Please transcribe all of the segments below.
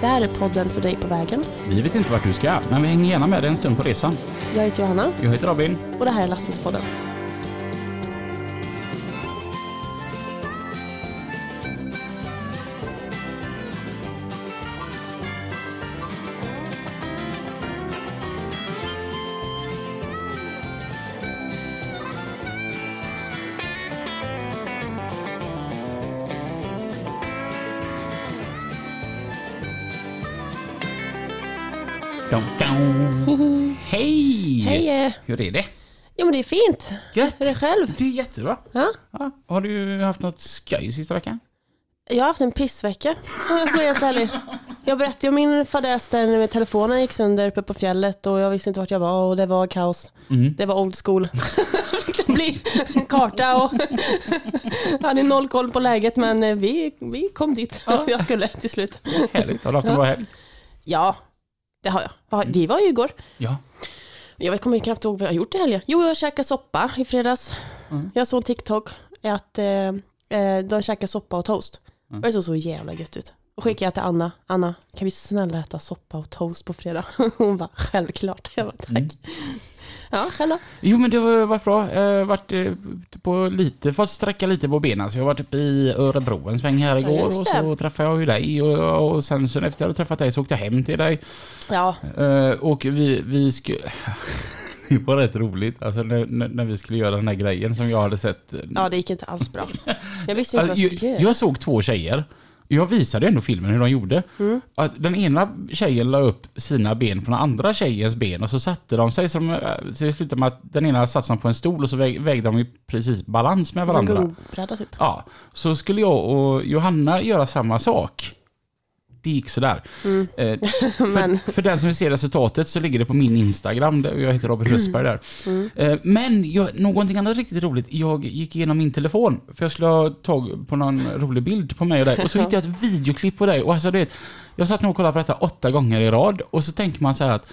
Det här är podden för dig på vägen. Vi vet inte vart du ska, men vi hänger gärna med dig en stund på resan. Jag heter Johanna Jag heter Robin. och det här är Lastbilspodden. Hur är det? Jo men det är fint. Gött! Är det själv? Det är jättebra. Ja? Ja. Har du haft något skoj sista veckan? Jag har haft en pissvecka om jag ska vara helt ärlig. Jag berättade om min fadäs där när telefonen gick sönder uppe på fjället och jag visste inte vart jag var och det var kaos. Mm. Det var old school. Fick det bli en karta och jag hade noll koll på läget men eh, vi, vi kom dit. Jag skulle till slut. Härligt. Har du haft en Ja. bra helg? Ja, det har jag. Ja, Det var ju igår. Ja. Jag kommer knappt ihåg vad jag har gjort i helgen. Jo, jag käkade soppa i fredags. Mm. Jag såg en TikTok att eh, eh, de käkar soppa och toast. Mm. Och det såg så jävla gött ut. Och skickade jag till Anna. Anna, kan vi snälla äta soppa och toast på fredag? Hon bara, självklart. Jag bara, tack. Mm. Ja, själv? Jo men det har varit bra. Jag har varit eh, på lite, fått sträcka lite på benen. Så jag varit uppe i Örebro en sväng här igår just och så träffade jag ju dig och, och sen, sen efter jag hade träffat dig så åkte jag hem till dig. Ja, Eh, och vi, vi skulle... Det var rätt roligt, alltså när, när, vi skulle göra den här grejen som jag hade sett. ja, det gick inte alls bra. Jag visste inte Alltså, vad jag jag, skulle göra. jag såg två tjejer. Jag visade ändå filmen hur de gjorde. Mm. Att den ena tjejen la upp sina ben på den andra tjejens ben och så satte de sig som... eh, Så det slutade med att den ena satt sig på en stol och så väg, vägde de i precis balans med Som varandra. gungbräda typ. Ja, så skulle jag och Johanna göra samma sak. Det gick sådär. Mm. Eh, för, för den som vill se resultatet så ligger det på min Instagram, där jag heter Robin Husberg där. mm. Eh, Men jag, någonting annat riktigt roligt, jag gick igenom min telefon, för jag skulle ha tag på någon rolig bild på mig och dig, och så hittade jag ett videoklipp på dig, och alltså det, jag satt nog och kollade på detta åtta gånger i rad, och så tänker man så här att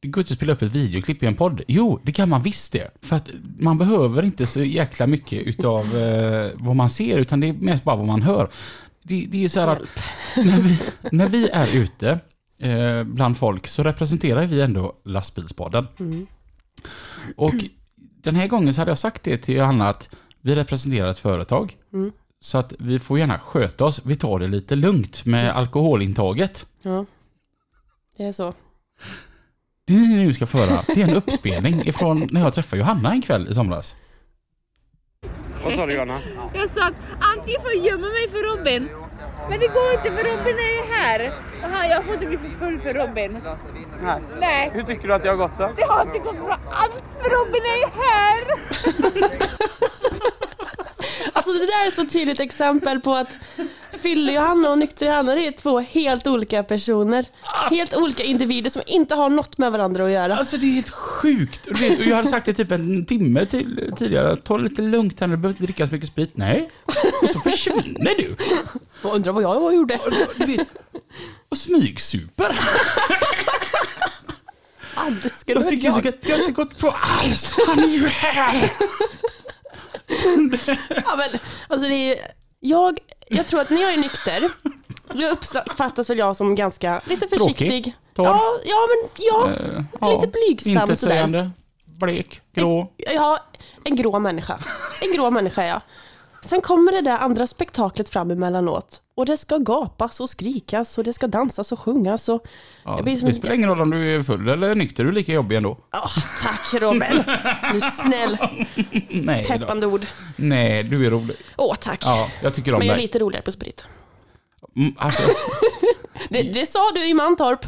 det går inte att spela upp ett videoklipp i en podd. Jo, det kan man visst det. För att man behöver inte så jäkla mycket utav eh, vad man ser, utan det är mest bara vad man hör. Det, det är ju så här att när vi, när vi är ute eh, bland folk så representerar vi ändå lastbilspodden. mm. Och den här gången så hade jag sagt det till Johanna att vi representerar ett företag. Mm. Så att vi får gärna sköta oss. Vi tar det lite lugnt med alkoholintaget. ja. Det är så. Det ni nu ska föra, det är en uppspelning ifrån när jag träffade Johanna en kväll i somras. Vad sa du Johanna? Jag sa att antingen får jag gömma mig för Robin. Men det går inte för Robin är ju här. Aha, jag får inte bli för full för Robin. Nej. Nej, Hur tycker du att jag har gått då? det har inte gått bra alls för Robin är ju här. Alltså det där är så tydligt exempel på att Fylle-Johanna och Nykter-Johanna är två helt olika personer. Helt olika individer som inte har något med varandra att göra. Alltså det är helt sjukt. Och du vet, och jag hade sagt det typ en timme till, tidigare. Ta det lite lugnt här, du behöver inte dricka så mycket sprit. Nej. Och så försvinner du. Jag undrar vad jag gjorde. Och, vet, och smygsuper. Ah, ska Jag tycker jag. att det har inte gått bra alls. Han är ju här. Ja, men, alltså det är, jag, jag tror att när jag är nykter, då uppfattas väl jag som ganska, lite försiktig. Tråkig, torr. Ja, ja, men ja, Eh, ja, lite blygsam sådär. Intetsägande, blek, grå. Ja, en grå människa. En grå människa jag. Sen kommer det där andra spektaklet fram emellanåt. Och det ska gapas och skrikas och det ska dansas och sjungas och... Ja, det spelar ingen roll om du är full eller nykter, du är lika jobbig ändå. Åh, tack Robin! Du är snäll, Nej, då. peppande ord. Nej, du är rolig. Åh, tack. Ja, jag tycker om Men jag är dig. lite roligare på sprit. Mm, alltså, Det, det sa du i Mantorp,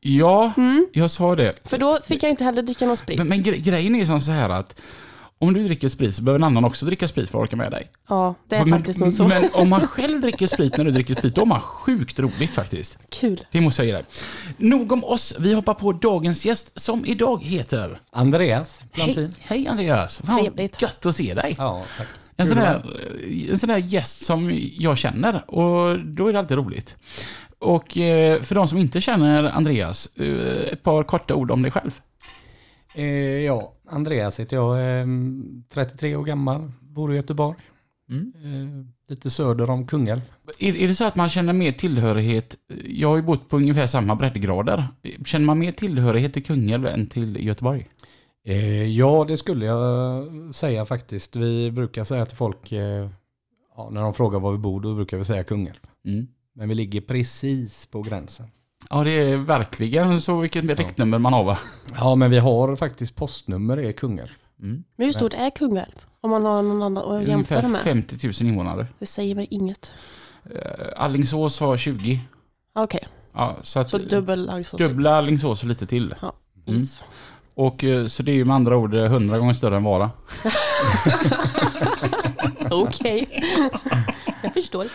ja, Mm. jag sa det. för då fick jag inte heller dricka någon sprit. Men, men gre- grejen är som så här att om du dricker sprit så behöver en annan också dricka sprit för att orka med dig. Ja, det är men, faktiskt nog så. Men om man själv dricker sprit när du dricker sprit, då har man sjukt roligt faktiskt. Kul. Det måste jag ge dig. Nog om oss, vi hoppar på dagens gäst som idag heter... Andreas Hej, Plantin. hej Andreas, Fan, Trevligt. gött att se dig. Ja, tack. En sån, här, en sån här gäst som jag känner och då är det alltid roligt. Och eh, för de som inte känner Andreas, eh, ett par korta ord om dig själv. Eh, ja, Andreas heter jag, eh, 33 år gammal, bor i Göteborg. Mm. Eh, lite söder om Kungälv. Är, är det så att man känner mer tillhörighet? Jag har ju bott på ungefär samma breddgrader. Känner man mer tillhörighet till Kungälv än till Göteborg? Eh, ja, det skulle jag säga faktiskt. Vi brukar säga till folk, eh, ja, när de frågar var vi bor, då brukar vi säga Kungälv. Mm. Men vi ligger precis på gränsen. Ja, det är verkligen så vilket riktnummer man har va? Ja, men vi har faktiskt postnummer är Kungälv. Mm. Men hur stort är Kungälv? Om man har någon annan att jämföra Ungefär med. 50 000 invånare. Det säger mig inget. Eh, Allingsås har 20. Okej, Ja, så att så dubbel Alingsås. typ. dubbla Allingsås och lite till. Mm. Yes. Och eh, så det är ju med andra ord eh, 100 gånger större än Vara. Okej. jag förstår.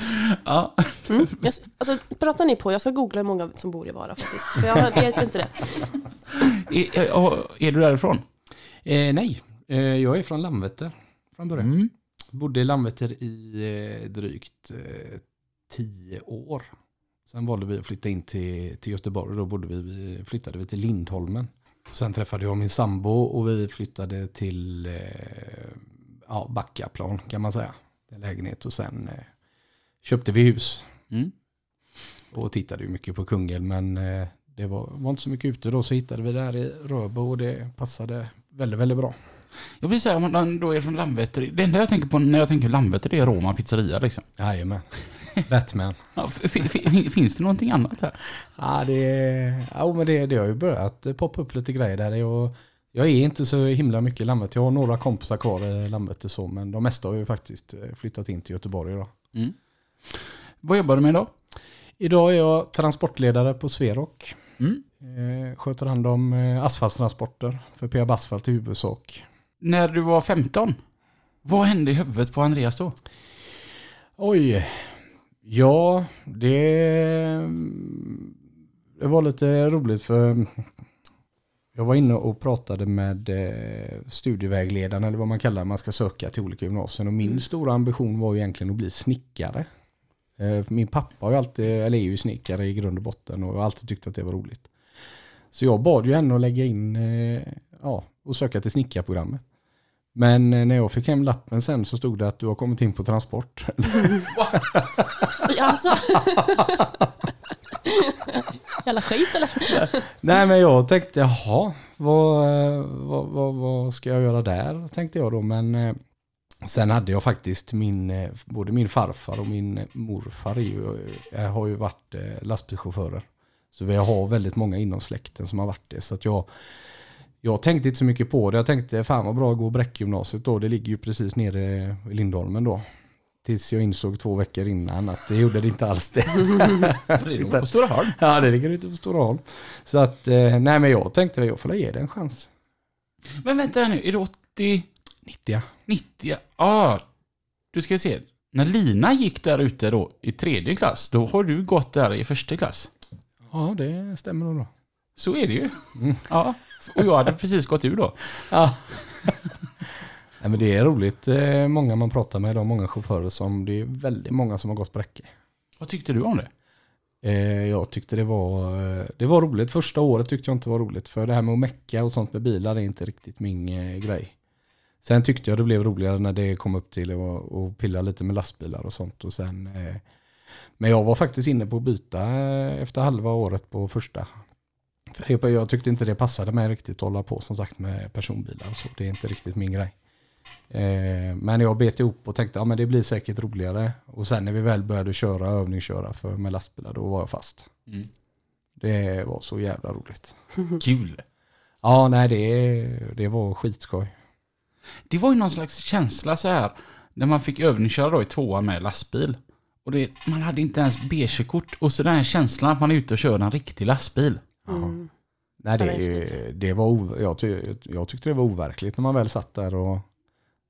Ja. Mm. Jag, alltså, pratar ni på? Jag ska googla hur många som bor i Vara faktiskt. För jag vet inte det. Är, är, är du därifrån? Eh, nej, eh, jag är från Landvetter från början. Mm. Bodde i Landvetter i eh, drygt eh, tio år. Sen valde vi att flytta in till, till Göteborg. Då bodde vi, vi, flyttade vi till Lindholmen. Sen träffade jag min sambo och vi flyttade till eh, ja, Backaplan kan man säga. En lägenhet och sen eh, köpte vi hus. Mm. Och tittade ju mycket på Kungälv men eh, det var, var inte så mycket ute då så hittade vi det här i Röbo och det passade väldigt, väldigt bra. Jag vill säga om man då är från Landvetter. Det enda jag tänker på när jag tänker Landvetter det är Roma pizzeria liksom. Jajamän. Batman. Ja, finns det någonting annat här? Ja, det, ja, men det, det har ju börjat poppa upp lite grejer där. Jag, jag är inte så himla mycket i Landvetter. Jag har några kompisar kvar i Landvetter så, men de mesta har ju faktiskt eh, flyttat in till Göteborg idag. Mm. Vad jobbar du med idag? Idag är jag transportledare på Sverok. Mm. Eh, sköter hand om eh, asfaltstransporter för Peab Asfalt i huvudsak. När du var 15, vad hände i huvudet på Andreas då? Oj, ja det, det var lite roligt för jag var inne och pratade med eh, studievägledaren eller vad man kallar det, man ska söka till olika gymnasier och min stora ambition var ju egentligen att bli snickare. Eh, Min pappa har alltid, eller är ju snickare i grund och botten och har alltid tyckt att det var roligt. Så jag bad ju henne att lägga in eh, ja, och söka till snickarprogrammet. Men eh, när jag fick hem lappen sen så stod det att du har kommit in på transport. Alltså. Jävla skit eller? Nej men jag tänkte, jaha, vad, vad, vad, vad ska jag göra där? Tänkte jag då. Men sen hade jag faktiskt min, eh, både min farfar och min morfar ju, eh, har ju varit eh, lastbilschaufförer. Så vi har väldigt många inom släkten som har varit det. Så att jag, jag tänkte inte så mycket på det. Jag tänkte, fan vad bra att gå Bräckgymnasiet då. Det ligger ju precis nere i Lindholmen då. Tills jag insåg två veckor innan att det gjorde det inte alls det. Det är nog på Stora Hörn. Ja, det ligger ute på Stora Holm. Så att, nej men jag tänkte jag får ge det en chans. Men vänta nu, är det 80, 90 90? Ja, ah, du ska se. När Lina gick där ute då i tredje klass, då har du gått där i första klass. Ja, det stämmer nog då. Så är det ju. Ja, och jag hade precis gått ur då. Ja. nej, men det är roligt. Eh, Många man pratar med, de många chaufförer som, det är väldigt många som har gått Bräcke. Vad tyckte du om det? Eh, Jag tyckte det var, eh, det var roligt. Första året tyckte jag inte var roligt. För det här med att mecka och sånt med bilar är inte riktigt min grej. Sen tyckte jag det blev roligare när det kom upp till att pilla lite med lastbilar och sånt. Och sen, eh, men jag var faktiskt inne på att byta eh, efter halva året på första. För jag tyckte inte det passade mig riktigt att hålla på som sagt med personbilar så. Det är inte riktigt min grej. Eh, Men jag bet ihop och tänkte att ja, det blir säkert roligare. Och sen när vi väl började köra, övningsköra för, med lastbilar, då var jag fast. Mm. Det var så jävla roligt. Kul. Ja, nej det, det var skitskoj. Det var ju någon slags känsla så här när man fick övningsköra då i tvåa med lastbil. Och det, man hade inte ens B-körkort och så den här känslan att man är ute och kör en riktig lastbil. Mm. Nej, det, det var, jag, ty, jag tyckte det var overkligt när man väl satt där och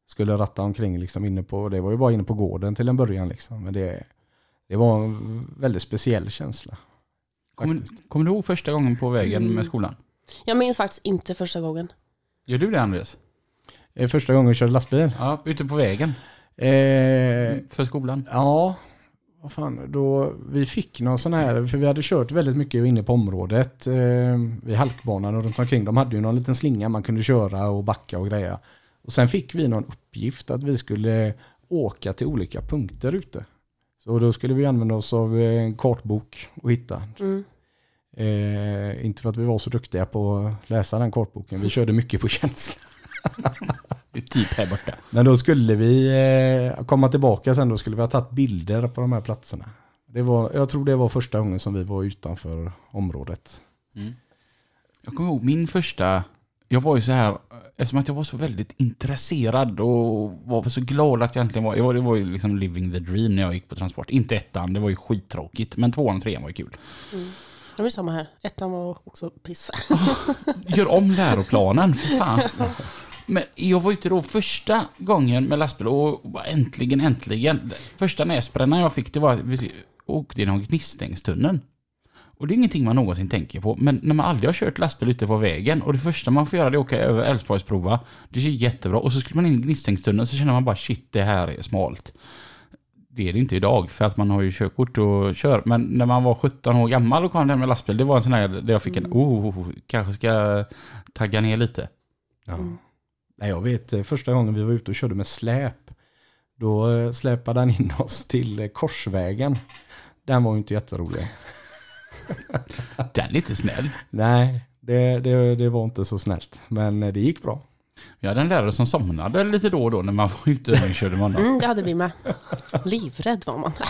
skulle ratta omkring liksom inne på, det var ju bara inne på gården till en början liksom. Men det, det var en väldigt speciell känsla. Kommer, kommer du ihåg första gången på vägen Mm. med skolan? Jag minns faktiskt inte första gången. Gör du det Andreas? Eh, Första gången jag körde lastbil. Ja, ute på vägen Eh, för skolan. Ja, vad fan, då, vi fick någon sån här, för vi hade kört väldigt mycket inne på området eh, vid halkbanan och runt omkring. De hade ju någon liten slinga man kunde köra och backa och greja. Och sen fick vi någon uppgift att vi skulle åka till olika punkter ute. Så då skulle vi använda oss av en kartbok och hitta. Mm. Eh, inte för att vi var så duktiga på att läsa den kartboken, vi körde mycket på känsla. Det är typ här borta. Men då skulle vi eh, komma tillbaka sen, då skulle vi ha tagit bilder på de här platserna. Det var, jag tror det var första gången som vi var utanför området. Jag kommer ihåg min första, jag var ju så här, eftersom att jag var så väldigt intresserad och var så glad att jag äntligen var, jag var det var ju liksom living the dream när jag gick på transport. Inte ettan, det var ju skittråkigt, men tvåan och trean var ju kul. Det var samma här. Ettan var också piss. Gör om läroplanen, för fan. Men jag var ute då första gången med lastbil och bara äntligen, äntligen. Första näsbrännan jag fick det var att vi åkte genom Gnistängstunneln. Och det är ingenting man någonsin tänker på. Men när man aldrig har kört lastbil ute på vägen och det första man får göra det är att åka över Älvsborgsbrova. Det är jättebra. Och så skulle man in i Gnistängstunneln så känner man bara shit det här är smalt. Det är det inte idag för att man har ju körkort och kör. Men när man var 17 år gammal och kom hem med lastbil. Det var en sån här där jag fick en oh, kanske ska tagga ner lite. Ja. Nej, jag vet eh, första gången vi var ute och körde med släp. Då eh, släpade han in oss till eh, Korsvägen. Den var ju inte jätterolig. Den är lite snäll. Nej, det, det, det var inte så snällt. Men det gick bra. Jag hade en lärare som somnade lite då och då när man var ute och körde honom. Mm, det hade vi med. Livrädd var man.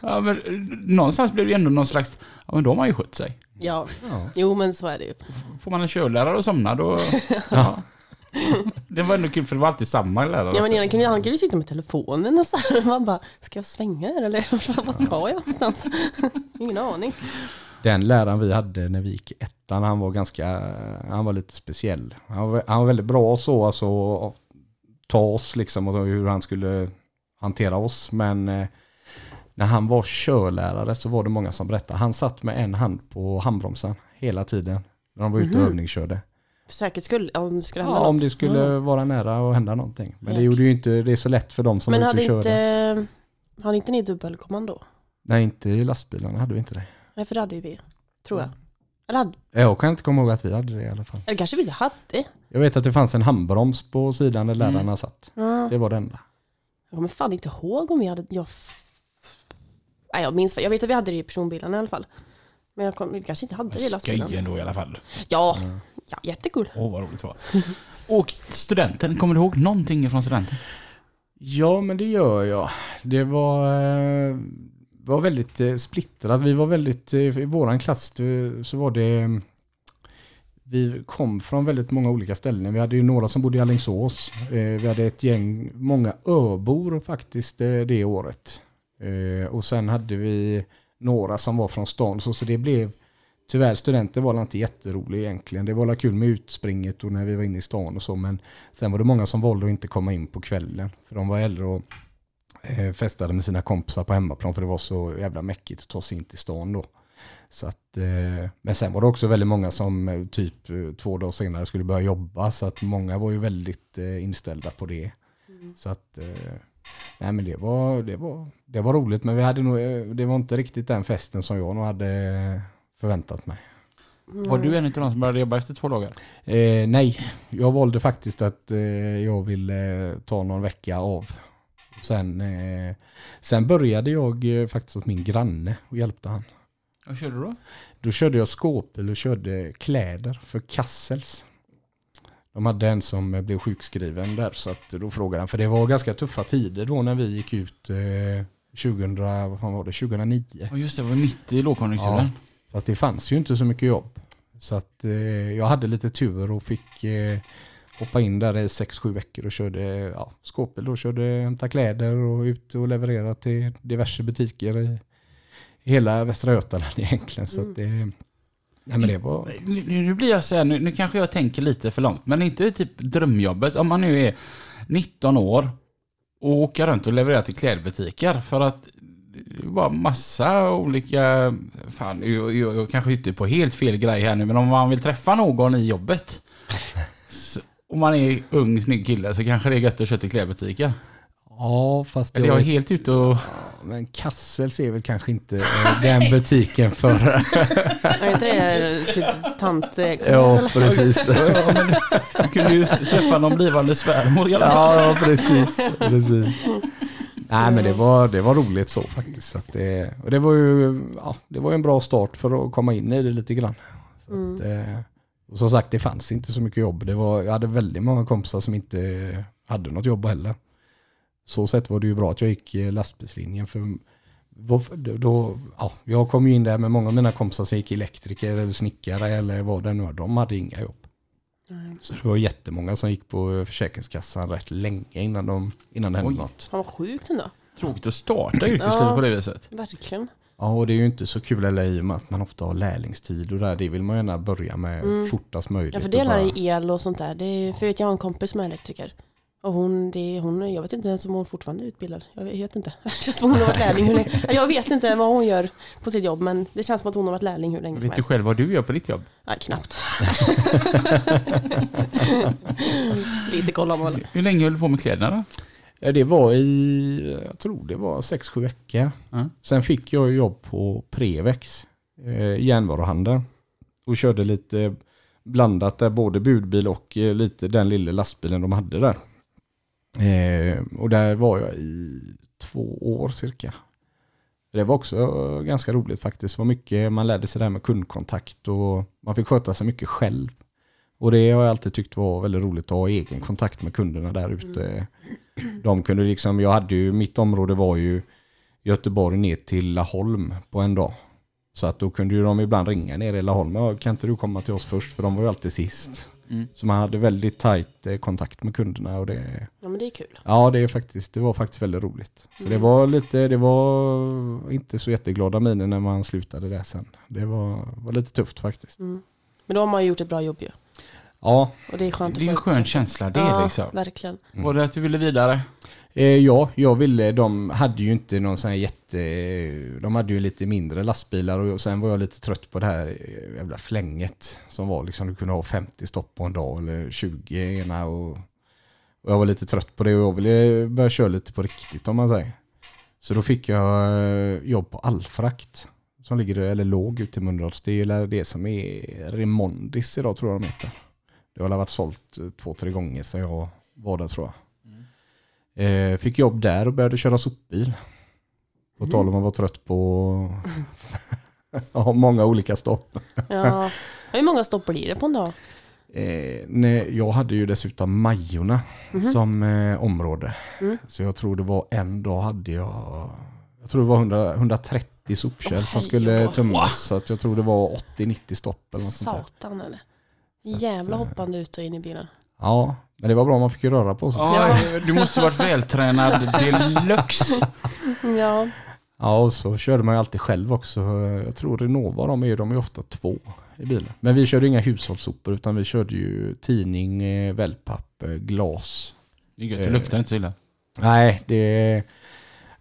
Ja, men eh, någonstans blev det ändå någon slags, ja men då har man ju skött sig. Ja, Ja. jo men så är det ju. Får man en körlärare att somna då... Ja. Det var ändå kul för det var alltid samma lärare. Ja men ena han kan ju sitta med telefonen och så här. Man bara, ska jag svänga här eller vad ska jag någonstans? Ingen aning. Den läraren vi hade när vi gick i ettan, han var ganska, han var lite speciell. Han var, han var väldigt bra så, alltså att ta oss liksom och hur han skulle hantera oss. Men eh, när han var körlärare så var det många som berättade. Han satt med en hand på handbromsen hela tiden. När de var ute och övningskörde. För säkerhets skull, om det skulle hända Ja, om något. det skulle Ja. vara nära att hända någonting. Men det gjorde ju inte det är så lätt för dem som Men var ute och körde. inte, hade inte ni dubbelkommando? Nej, inte i lastbilarna hade vi inte det. Nej för det hade ju vi, tror jag. Eller, hade, Jag kan inte komma ihåg att vi hade det i alla fall. eller kanske vi inte hade. Jag vet att det fanns en handbroms på sidan där lärarna Mm. satt. Det var det enda. Jag kommer fan inte ihåg om vi hade, jag, nej, jag minns jag vet att vi hade det i personbilarna i alla fall. Men jag kom, vi kanske inte hade det i lastbilarna. Skoj ändå i alla fall. Ja, ja jättekul. Åh vad roligt det var. Och studenten, kommer du ihåg någonting från studenten? Ja, men det gör jag. Det var, eh, var väldigt eh, splittrat. Vi var väldigt, eh, i våran klass så var det, vi kom från väldigt många olika ställen. Vi hade ju några som bodde i Alingsås. Vi hade ett gäng, många öbor faktiskt det året. Eh, Och sen hade vi några som var från stan. Så, så det blev, tyvärr studenter var inte jätteroliga egentligen. Det var kul med utspringet och när vi var inne i stan och så. Men sen var det många som valde att inte komma in på kvällen. För de var äldre och eh, festade med sina kompisar på hemmaplan. För det var så jävla mäckigt att ta sig in till stan då. Så att, eh, men sen var det också väldigt många som eh, typ två dagar senare skulle börja jobba. Så att många var ju väldigt eh, inställda på det. Så att, eh, nej men det var, det, var, det var roligt. Men vi hade nog, det var inte riktigt den festen som jag nog hade förväntat mig. Var du en av de som började jobba efter två dagar? Eh, nej, jag valde faktiskt att eh, jag ville eh, ta någon vecka av. Sen, eh, sen började jag eh, faktiskt åt min granne och hjälpte han. Vad körde du då? Då körde jag skåpbil och körde kläder för Kassels. De hade en som eh, blev sjukskriven där så att då frågade han, för det var ganska tuffa tider då när vi gick ut eh, 2000, vad fan var det, 2009. Ja just det, det var mitt i lågkonjunkturen. Ja. Så att det fanns ju inte så mycket jobb. Så att eh, jag hade lite tur och fick eh, hoppa in där i 6-7 veckor och körde ja, skåpbil då, körde hämta kläder och ut och leverera till diverse butiker i hela Västra Götaland egentligen. Så att det, nej men det var, Nu, nu blir jag så här, nu, nu kanske jag tänker lite för långt, men inte typ drömjobbet. Om man nu är 19 år och åker runt och levererar till klädbutiker för att det bara massa olika, fan jag, jag, jag kanske ute på helt fel grej här nu, men om man vill träffa någon i jobbet, så, om man är ung, snygg kille så kanske det är gött att köra till klädbutiker. Ja, fast Eller jag är helt ute och... men Kassels är väl kanske inte eh, den butiken för... Är inte det typ tant... eh, ja, precis. Ja, men du kunde ju träffa någon blivande svärmor i alla fall. Ja, ja precis. precis. Nej men det var, det var roligt så faktiskt. Så att det, och det var ju ja, det var en bra start för att komma in i det lite grann. Så att, eh, och som sagt det fanns inte så mycket jobb. Det var, jag hade väldigt många kompisar som inte hade något jobb heller. Så sett var det ju bra att jag gick eh, lastbilslinjen. För då, ja, jag kom ju in där med många av mina kompisar som gick elektriker eller snickare eller vad det nu var. De hade inga jobb. Så det var jättemånga som gick på Försäkringskassan rätt länge innan, de, innan det hände Oj. något. Fan vad sjukt ändå. Tråkigt att starta yrkeslivet Ja. på det viset. Verkligen. Ja, och det är ju inte så kul heller i och med att man ofta har lärlingstid och där. Det vill man gärna börja med fortast möjligt. Mm. Ja för det är bara- el och sånt där. Det är, för jag vet jag har en kompis som är elektriker. Och hon, det hon, jag vet inte ens om hon fortfarande är utbildad. Jag vet inte. Det känns som hon har varit lärling hur länge. Jag vet inte vad hon gör på sitt jobb men det känns som att hon har varit lärling hur länge som Vet du helst. själv vad du gör på ditt jobb? Nej, knappt. Lite koll om alla. Hur länge höll du på med kläderna då? Ja, det var i, jag tror det var 6-7 veckor. Ja. Sen fick jag jobb på Prevex, eh, järnvaruhandel. Och körde lite blandat där, både budbil och eh, lite den lilla lastbilen de hade där. Eh, och där var jag i två år cirka. Det var också ganska roligt faktiskt. Det var mycket, man lärde sig det här med kundkontakt och man fick sköta sig mycket själv. Och det har jag alltid tyckt var väldigt roligt att ha egen kontakt med kunderna där ute. De kunde liksom, jag hade ju, mitt område var ju Göteborg ner till Laholm på en dag. Så att då kunde ju de ibland ringa ner i Laholm. Kan inte du komma till oss först? För de var ju alltid sist. Mm. Så man hade väldigt tajt eh, kontakt med kunderna och det, Ja men det är kul. ja det är faktiskt, det var faktiskt väldigt roligt. Så det var lite, det var inte så jätteglada miner när man slutade där sen. Det var, var lite tufft faktiskt. Mm. Men då har man gjort ett bra jobb ju. Ja, Och det är skönt Det är en skön känsla det ja, liksom. verkligen. Var det att du ville vidare? Eh, ja, jag ville, de hade ju inte någon sån här jätte, de hade ju lite mindre lastbilar och sen var jag lite trött på det här eh, jävla flänget som var liksom, du kunde ha 50 stopp på en dag eller 20 ena och, och jag var lite trött på det och jag ville börja köra lite på riktigt om man säger. Så då fick jag eh, jobb på Allfrakt som ligger, eller låg ute i Mölndals. Det är det som är Remondis idag tror jag de heter. Det har väl varit sålt eh, två, tre gånger sedan jag var där tror jag. Eh, fick jobb där och började köra sopbil. På tal om att vara trött på ja, många olika stopp. Ja. Hur många stopp blir det på en dag? Eh, nej, jag hade ju dessutom Majorna som eh, område. Mm. Så jag tror det var en dag hade jag, jag tror det var 100, 130 sopkärl som skulle tömmas. Så att jag tror det var 80-90 stopp eller något sånt där. Satan eller? Jävla eh, hoppande ut och in i bilen. Ja, men det var bra man fick ju röra på sig. Ja, du måste varit vältränad deluxe. Ja. Ja, och så körde man ju alltid själv också. Jag tror Renova, de är de är ofta två i bilen. Men vi körde inga hushållssopor utan vi körde ju tidning, eh, wellpapp, glas. Det är gött, det luktar inte så illa. Nej, det...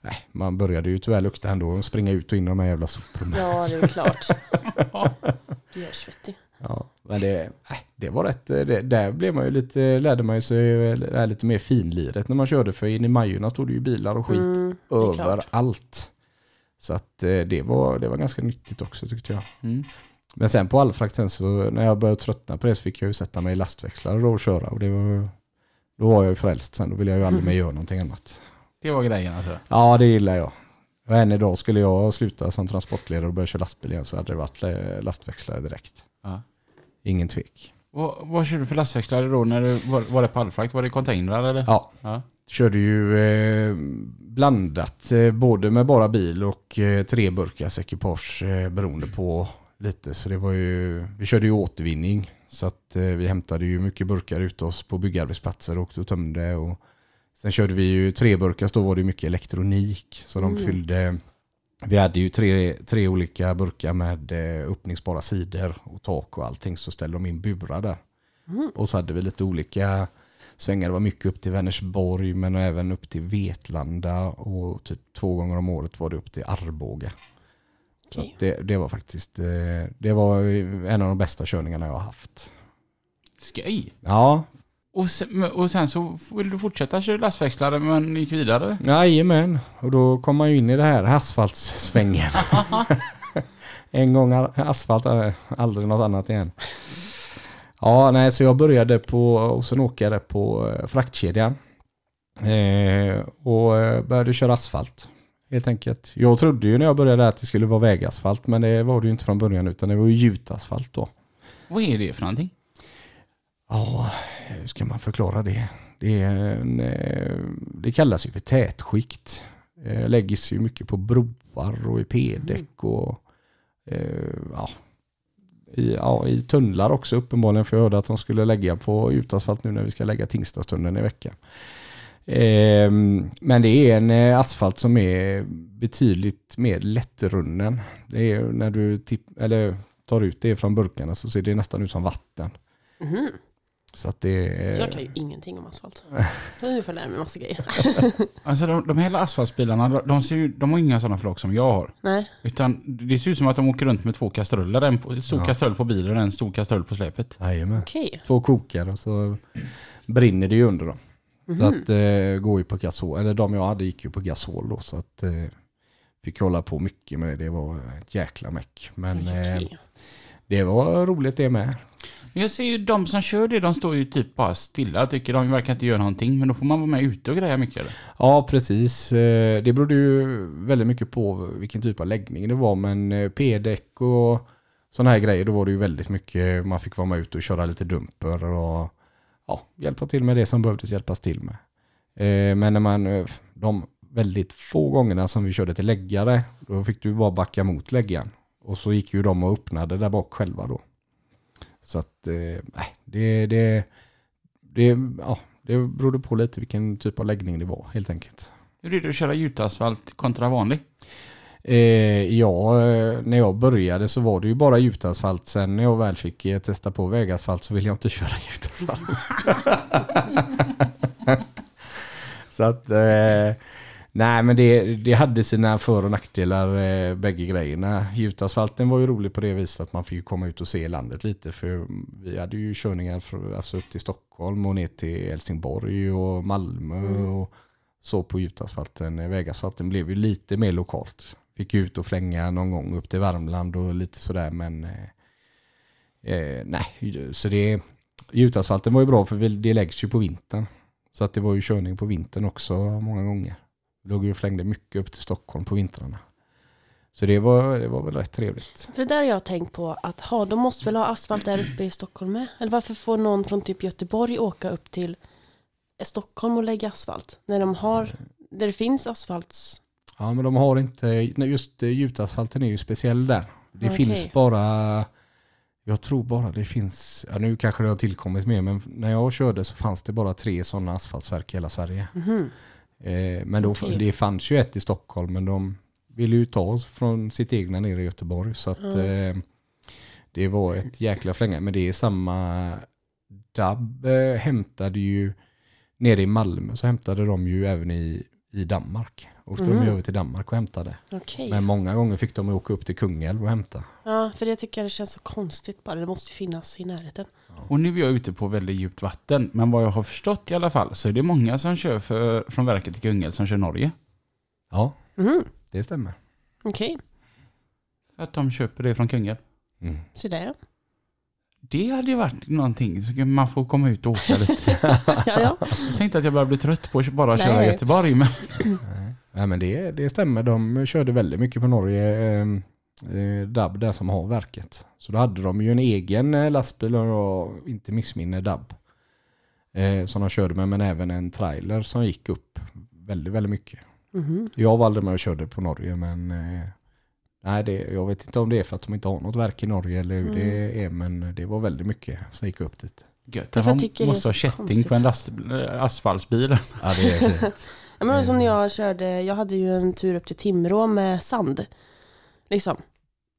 Nej, man började ju tyvärr lukta ändå och springa ut och in i de här jävla soprummen. ja, det är klart. Du är svettig. Ja, men det, det var rätt. eh, Det, där blev man ju lite, lärde man ju sig här lite mer finliret när man körde. För in i Majorna stod det ju bilar och skit Mm, överallt. Så att eh, det var, det var ganska nyttigt också tyckte jag. Mm. Men sen på allfrakt sen så när jag började tröttna på det så fick jag ju sätta mig i lastväxlare och köra. Och det var, då var jag ju frälst sen. Då ville jag ju aldrig mer göra någonting annat. Det var grejen alltså. Ja, det gillar jag. Och än idag skulle jag sluta som transportledare och börja köra lastbil igen så hade det varit eh, lastväxlare direkt. Ja. Ingen tvek. Och, vad körde du för lastväxlare då? När du, var, var det på allfrakt? Var det containrar eller? Ja, Ja. körde ju eh, blandat eh, både med bara bil och eh, tre burkars ekipage eh, beroende på lite. Så det var ju, vi körde ju återvinning så att eh, vi hämtade ju mycket burkar ut oss på byggarbetsplatser och, och tömde. Och sen körde vi ju tre burkar, då var det mycket elektronik. Så de fyllde, vi hade ju tre, tre olika burkar med eh, öppningsbara sidor och tak och allting. Så ställde de in burar där. Och så hade vi lite olika svängar. Det var mycket upp till Vänersborg men även upp till Vetlanda och typ två gånger om året var det upp till Arboga. Att det, det var faktiskt det var en av de bästa körningarna jag har haft. Skoj. Ja, Och sen, och sen så vill du fortsätta köra lastväxlare men gick vidare? Jajamän, och då kom man ju in i det här asfaltssvängen. en gång asfalt, aldrig något annat igen. Ja, nej, så jag började på, och sen åkade på eh, fraktkedjan. Eh, och eh, började köra asfalt. Helt enkelt. Jag trodde ju när jag började att det skulle vara vägasfalt, men det var det ju inte från början, utan det var ju gjutasfalt då. Vad är det för någonting? Ja, hur ska man förklara det? Det, är en, eh, det kallas ju för tätskikt. Eh, Läggs ju mycket på broar och i p-däck och eh, ja, i, ja, i tunnlar också uppenbarligen. För jag hörde att de skulle lägga på utasfalt nu när vi ska lägga Tingstadstunneln i veckan. Men det är en asfalt som är betydligt mer lättrunnen. Det är när du tipp, eller tar ut det från burkarna så ser det nästan ut som vatten. Mhm. Så att det. Så jag kan ju ingenting om asfalt. Så nu får jag lära mig massa grejer. Alltså de, de hela asfaltbilarna, de, ser ju, de har inga sådana flak som jag har. Nej, Utan det ser ut som att de åker runt med två kastruller. En stor Ja. kastrull på bilen och en stor kastrull på släpet. Jajamän. okej. Två kokar och så brinner det ju under dem. Så Mhm. att eh, går ju på gasol, eller de jag hade gick ju på gasol då så att eh, fick hålla på mycket med det. Det var ett jäkla meck. Men eh, Okej. det var roligt det med. Men jag ser ju de som kör det, de står ju typ bara stilla. Jag tycker de verkar inte göra någonting. Men då får man vara med ute och greja mycket. Eller? Ja, precis. Eh, det berodde ju väldigt mycket på vilken typ av läggning det var. Men eh, P-däck och sådana här grejer, då var det ju väldigt mycket. Man fick vara med ute och köra lite dumper och ja, hjälpa till med det som behövdes hjälpas till med. Eh, men när man, de väldigt få gångerna som vi körde till läggare, då fick du bara backa mot läggaren. Och så gick ju de och öppnade där bak själva då. Så att, eh, nej, det, det, det, ja, det berodde på lite vilken typ av läggning det var helt enkelt. Hur är det att köra gjutasfalt kontra vanlig? Eh, ja, eh, när jag började så var det ju bara gjutasfalt. Sen när jag väl fick eh, testa på vägasfalt så ville jag inte köra gjutasfalt. så att, eh, nej men det, det hade sina för och nackdelar eh, bägge grejerna. Gjutasfalten var ju rolig på det viset att man fick komma ut och se landet lite. För vi hade ju körningar för, alltså upp till Stockholm och ner till Helsingborg och Malmö och så på gjutasfalten. Vägasfalten blev ju lite mer lokalt. Fick ut och flänga någon gång upp till Värmland och lite sådär men eh, eh, nej, så det gjutasfalten var ju bra för det läggs ju på vintern. Så att det var ju körning på vintern också många gånger. Vi låg ju och flängde mycket upp till Stockholm på vintrarna. Så det var, det var väl rätt trevligt. För det där har jag tänkt på att ha, de måste väl ha asfalt där uppe i Stockholm med? Eller varför får någon från typ Göteborg åka upp till Stockholm och lägga asfalt? När de har, där det finns asfalts... Ja men de har inte, just eh, gjutasfalten är ju speciell där. Det Okej. finns bara, jag tror bara det finns, ja, nu kanske det har tillkommit mer men när jag körde så fanns det bara tre sådana asfaltsverk i hela Sverige. Mhm. Eh, men då, Okej. det fanns ju ett i Stockholm men de ville ju ta oss från sitt egna nere i Göteborg så att Mm. eh, det var ett jäkla flänga. Men det är samma, DAB eh, hämtade ju nere i Malmö så hämtade de ju även i, i Danmark. Åkte de Mhm. över till Danmark och hämtade. Okej. Men många gånger fick de åka upp till Kungälv och hämta. Ja, för det tycker jag det känns så konstigt bara. Det måste ju finnas i närheten. Och nu är jag ute på väldigt djupt vatten. Men vad jag har förstått i alla fall så är det många som kör för, från verket till Kungälv som kör Norge. Ja, Mhm. det stämmer. Okej, För att de köper det från Kungälv. Mm. så där Det hade ju varit någonting så kan man får komma ut och åka lite. ja. ja. Jag säger inte att jag börjar bli trött på att bara köra Nej. Göteborg men Nej men det, det stämmer. De körde väldigt mycket på Norge. Eh, eh, DAB där som har verket. Så då hade de ju en egen eh, lastbil och inte missminner DAB. Eh, som de körde med men även en trailer som gick upp väldigt, väldigt mycket. Mhm. Jag aldrig med och körde på Norge men eh, nej, det, jag vet inte om det är för att de inte har något verk i Norge eller hur Mm. det är men det var väldigt mycket som gick upp dit. gött. Jag det måste ha så kätting konstigt. på en last, äh, asfaltsbil. Ja det är fint. Ja, men som när jag körde, jag hade ju en tur upp till Timrå med sand. Liksom.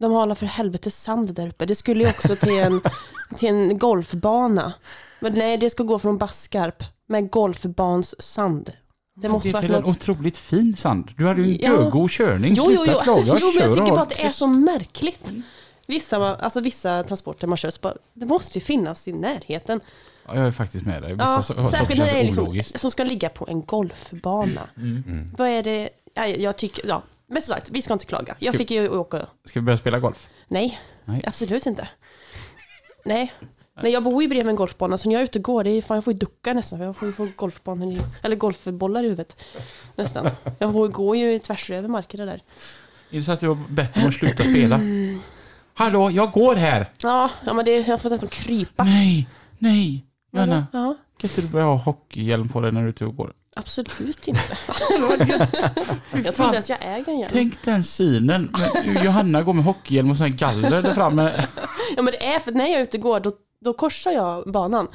De har alla för helvete sand där uppe. Det skulle ju också till en, till en golfbana. Men nej, det ska gå från Baskarp med golfbans sand. Det måste det är varit väl en något... otroligt fin sand. Du hade ju en Ja. görgod körning. Jo, jo, jo. klaga. jo, men jag tycker bara att det är så märkligt. Vissa, alltså vissa transporter man kör, bara, det måste ju finnas i närheten. Ja, Jag är faktiskt med dig. Vissa Ja, saker särskilt när det är liksom, som ska ligga på en golfbana. Mm. Vad är det? Ja, jag tycker, ja. Men som sagt, vi ska inte klaga. Jag Ska- fick ju åka, Ska vi börja spela golf? nej, Nej. absolut inte. Nej. Nej, jag bor ju bredvid en golfbana så när jag är ute och går, det är, fan, jag får ju ducka nästan. för Jag får ju få golfbanan i, eller golfbollar i huvudet. Nästan. Jag får, går ju tvärs över marken det där. Är det så att du har bett dem att sluta spela? Hallå, jag går här! Ja, ja men det, jag får nästan krypa. Nej, nej. Johanna, Ja, kan inte du börja ha hockeyhjälm på dig när du är ute och går? Absolut inte. Jag tror inte ens jag äger en hjälm. Tänk den synen. Men Johanna går med hockeyhjälm och sån här galler där framme. Ja men det är för när jag är ute och går då, då korsar jag banan.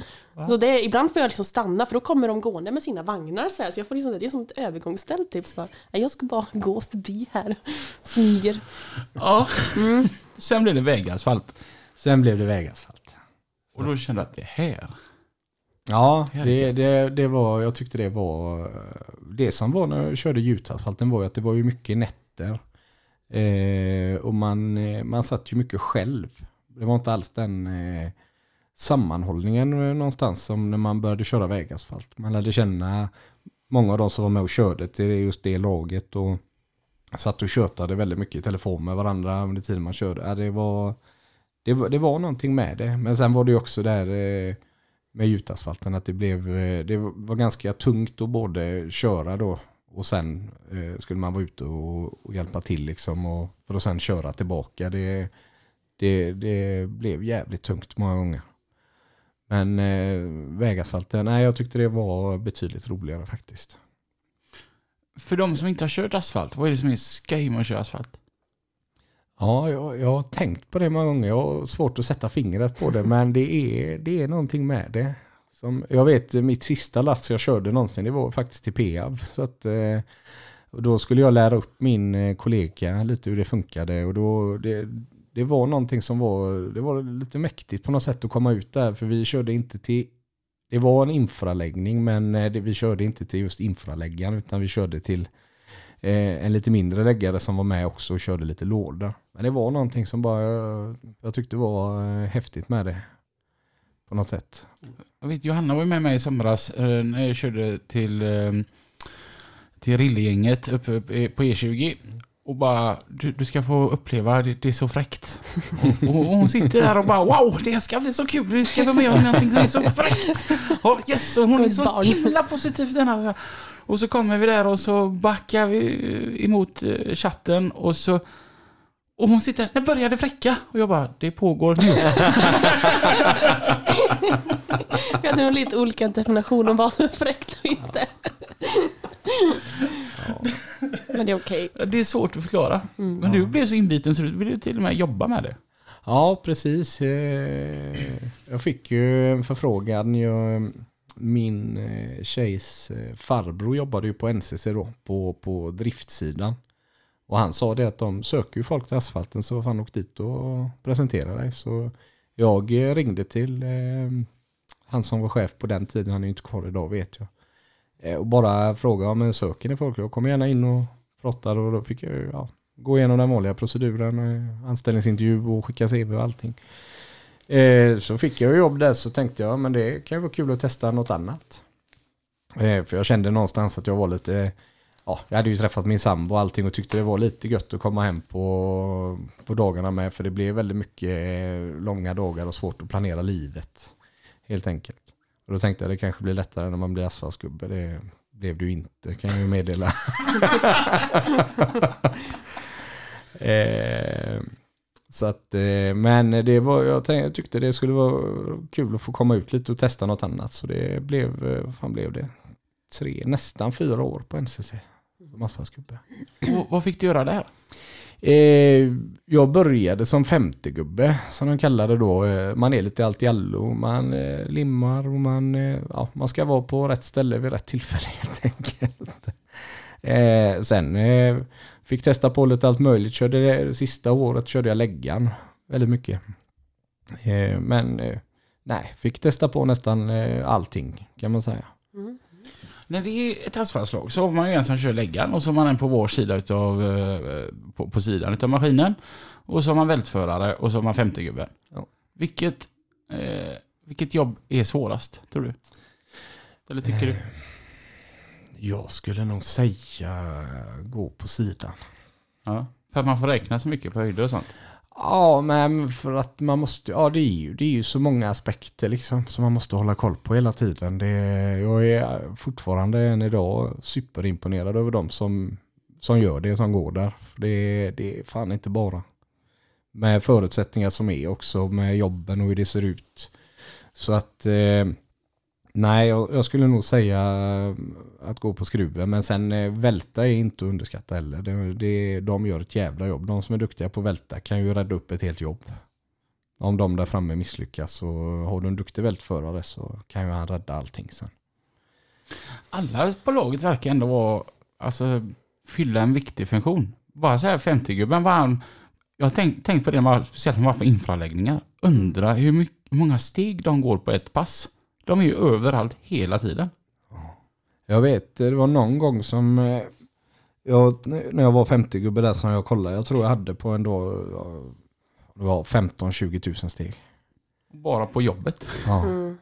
Så det är, ibland får jag liksom stanna för då kommer de gående med sina vagnar så, här, så jag får liksom, det är som ett övergångsställ typ. Så bara, "Nej, jag ska bara gå förbi här. Smyger. Ja. Mm. Sen blev det vägasfalt. Sen blev det vägasfalt. Och då kände jag att det här. Ja, Det det, det, var, jag tyckte det var, det som var när jag körde gjutasfalten var ju att det var ju mycket nätter. Eh, och man, eh, man satt ju mycket själv. Det var inte alls den eh, sammanhållningen eh, någonstans som när man började köra vägasfalt. Man lärde känna många av de som var med och körde till just det laget och satt och tjötade väldigt mycket i telefon med varandra under tiden man körde. Ja, det, var, det, var, det var någonting med det. Men sen var det ju också där eh, med gjutasfalten att det blev, eh, det var ganska tungt att både köra då och sen eh, skulle man vara ute och, och hjälpa till liksom och för att sen köra tillbaka. Det, det, det blev jävligt tungt många gånger. Men eh, vägasfalten, nej jag tyckte det var betydligt roligare faktiskt. För de som inte har kört asfalt, vad är det som är skoj med att köra asfalt? Ja, jag, jag har tänkt på det många gånger. Jag har svårt att sätta fingret på det, men det är, det är någonting med det. Som, jag vet mitt sista lass jag körde någonsin, det var faktiskt till Peab. Så att, eh, då skulle jag lära upp min eh, kollega lite hur det funkade och då, det, det var någonting som var, det var lite mäktigt på något sätt att komma ut där, för vi körde inte till det var en infraläggning men eh, det, vi körde inte till just infraläggaren utan vi körde till eh, en lite mindre läggare som var med också och körde lite låda. Men det var någonting som bara jag, jag tyckte var eh, häftigt med det. På något sätt. Jag vet, Johanna var med mig i somras eh, när jag körde till, eh, till Rillegänget uppe på E20. Och bara, du, du ska få uppleva, det, det är så fräckt. Och, och, och hon sitter där och bara, wow, det ska bli så kul, du ska vara med om någonting som är så fräckt. Och yes, och hon är så himla positiv den här. Och så kommer vi där och så backar vi emot eh, chatten och så och hon sitter, när börjar det fräcka? Och jag bara, det pågår nu. Vi hade nog lite olika definitioner om vad som är fräckt och inte. Men det är okej. Det är svårt att förklara. Mm. Men du blev så inbiten så du ville till och med jobba med det. Ja, precis. Eh, Jag fick ju en förfrågan. Jag, min eh, tjejs eh, farbror jobbade ju på NCC då, på, på driftsidan. Och han sa det att de söker ju folk till asfalten så fan åk dit och presentera dig. Så jag eh, ringde till eh, han som var chef på den tiden, han är ju inte kvar idag vet jag. Eh, Och bara frågade om men söker ni folk? Jag kommer gärna in och pratar och då fick jag ja, gå igenom den vanliga proceduren, eh, anställningsintervju och skicka CV och allting. Eh, så fick jag jobb där så tänkte jag men det kan ju vara kul att testa något annat. Eh, för jag kände någonstans att jag var lite, ja jag hade ju träffat min sambo och allting och tyckte det var lite gött att komma hem på, på dagarna med för det blev väldigt mycket eh, långa dagar och svårt att planera livet. Helt enkelt. Och då tänkte jag det kanske blir lättare när man blir asfaltsgubbe. Det blev det ju inte kan jag ju meddela. Eh, så att, eh, men det var, jag, tänkte, jag tyckte det skulle vara kul att få komma ut lite och testa något annat. Så det blev, eh, vad fan blev det? Tre, nästan fyra år på NCC. Och vad fick du göra där? Eh, jag började som 50-gubbe som de kallar det då. Man är lite allt i allo. Man eh, limmar och man, eh, ja, man ska vara på rätt ställe vid rätt tillfälle helt enkelt. Sen fick testa på lite allt möjligt. Körde det, sista året körde jag läggan väldigt mycket. Eh, men eh, nej, fick testa på nästan eh, allting kan man säga. Mm. När det är ett asfaltslag så har man ju en som kör läggan och så har man en på vår sida utav, eh, på, på sidan utav maskinen. Och så har man vältförare och så har man 50-gubben. Ja. Vilket, eh, vilket jobb är svårast, tror du? Eller tycker du? Jag skulle nog säga gå på sidan. Ja. För att man får räkna så mycket på höjder och sånt. Ja, men för att man måste, ja det är ju, det är ju så många aspekter liksom som man måste hålla koll på hela tiden. Det, jag är fortfarande än idag superimponerad över de som, som gör det, som går där. Det, det är fan inte bara. Med förutsättningar som är också, med jobben och hur det ser ut. Så att, eh, nej jag, jag skulle nog säga eh, att gå på skruven. Men sen eh, välta är inte att underskatta heller. Det, det, de gör ett jävla jobb. De som är duktiga på välta kan ju rädda upp ett helt jobb. Om de där framme misslyckas så har du en duktig vältförare så kan ju han rädda allting sen. Alla på laget verkar ändå vara, alltså, fylla en viktig funktion. Bara så här 50-gubben var han, jag har tänkt, tänkt på det, speciellt när man var på infraläggningar. Undra hur, mycket, hur många steg de går på ett pass. De är ju överallt hela tiden. Jag vet, det var någon gång som eh, jag, när jag var 50-gubbe där som jag kollade, jag tror jag hade på en dag, det var 15-20 tusen steg. Bara på jobbet. Ja. Mm.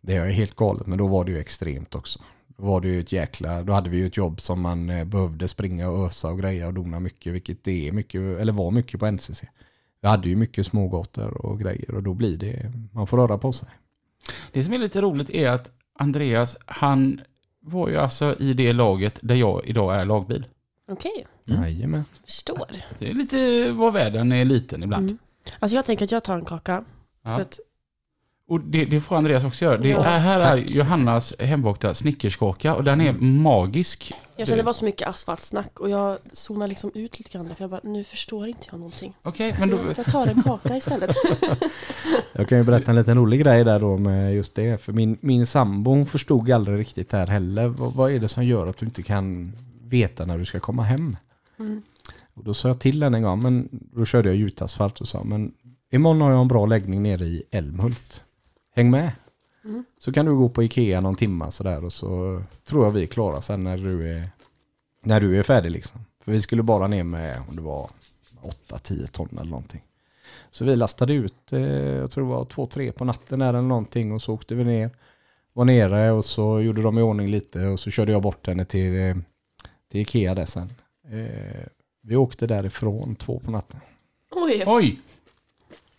Det är helt galet, men då var det ju extremt också. Då var det ju ett jäkla, då hade vi ju ett jobb som man eh, behövde springa och ösa och greja och dona mycket, vilket det är mycket, eller var mycket på NCC. Vi hade ju mycket smågator och grejer och då blir det, man får röra på sig. Det som är lite roligt är att Andreas, han var ju alltså i det laget där jag idag är lagbil. Okej, Mm. Jajamän. förstår. Det är lite vad världen är liten ibland. Mm. Alltså jag tänker att jag tar en kaka. Ja. För att, Och det, det får Andreas också göra. Det Ja, är, här är tack. Johannas hembakta snickerskaka och den är magisk. jag kände det var så mycket asfaltsnack och jag zonade liksom ut lite grann. För jag bara, nu förstår inte jag någonting. Okej, men då... Jag tar en kaka istället. Jag kan ju berätta en liten rolig grej där då med just det. För min, min sambo hon förstod aldrig riktigt där heller. Vad, vad är det som gör att du inte kan veta när du ska komma hem? Mm. Och då sa jag till henne en gång, men då körde jag gjutasfalt och sa, men imorgon har jag en bra läggning nere i Älmhult. Häng med. Mm. Så kan du gå på Ikea någon timma sådär och så tror jag vi är klara sen när du är, när du är färdig liksom. För vi skulle bara ner med, om det var 8-10 ton eller någonting. Så vi lastade ut, eh, jag tror det var 2-3 på natten där eller någonting och så åkte vi ner. Var nere och så gjorde de i ordning lite och så körde jag bort henne till, eh, till Ikea där sen. Eh, vi åkte därifrån två på natten. Oj, Oj!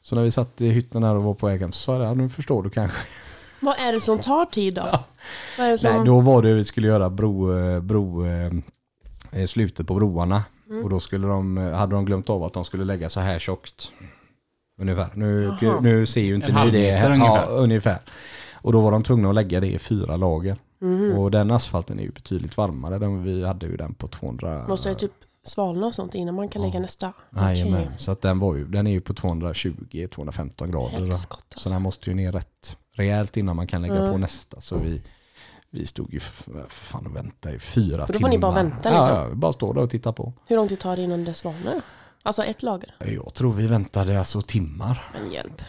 Så när vi satt i hytten här och var på väg hem så sa jag, ja, nu förstår du kanske. vad är det som tar tid då? Vad är det som... Nej, då var det vi skulle göra bro, eh, bro, eh, eh, slutet på broarna. Mm. Och då skulle de, hade de glömt av att de skulle lägga så här tjockt. Ungefär. Nu, Jaha. nu ser ju inte En ni det. meter Ja, ungefär. ungefär. Och då var de tvungna att lägga det i fyra lager. Mhm. Och den asfalten är ju betydligt varmare. Den, vi hade ju den på 200... Måste det typ svalna och sånt innan man kan lägga Ja. nästa? Okej. Så att den, var ju, den är ju på 220-215 grader. Helskott, Så alltså. den måste ju ner rätt rejält innan man kan lägga Mm. på nästa. Så vi, vi stod ju för, för fan och väntade i fyra För då timmar. får ni bara vänta, liksom? Ja, ja, bara stå där och titta på. Hur lång tid tar det innan det svalnar? Alltså ett lager? Jag tror vi väntade alltså timmar. Men hjälp.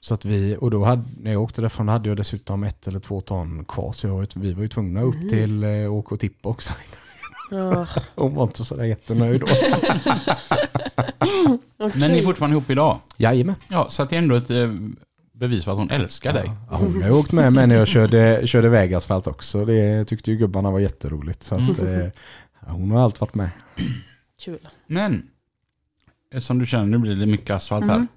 Så att vi, och då hade, när jag åkte därifrån hade jag dessutom ett eller två ton kvar. Så jag, vi var ju tvungna upp Mhm. till eh, åka och tippa också. Ja, Hon var inte sådär jättenöjd då. okej. Men ni är fortfarande ihop idag? Jajamän. Ja, så att det är ändå ett eh, bevis på att hon älskar dig. Ja, hon har åkt med mig när jag körde, körde vägasfalt också. Det tyckte ju gubbarna var jätteroligt. Så att, eh, ja, hon har allt varit med. Kul. Men, som du känner, nu blir det mycket asfalt här. Mm.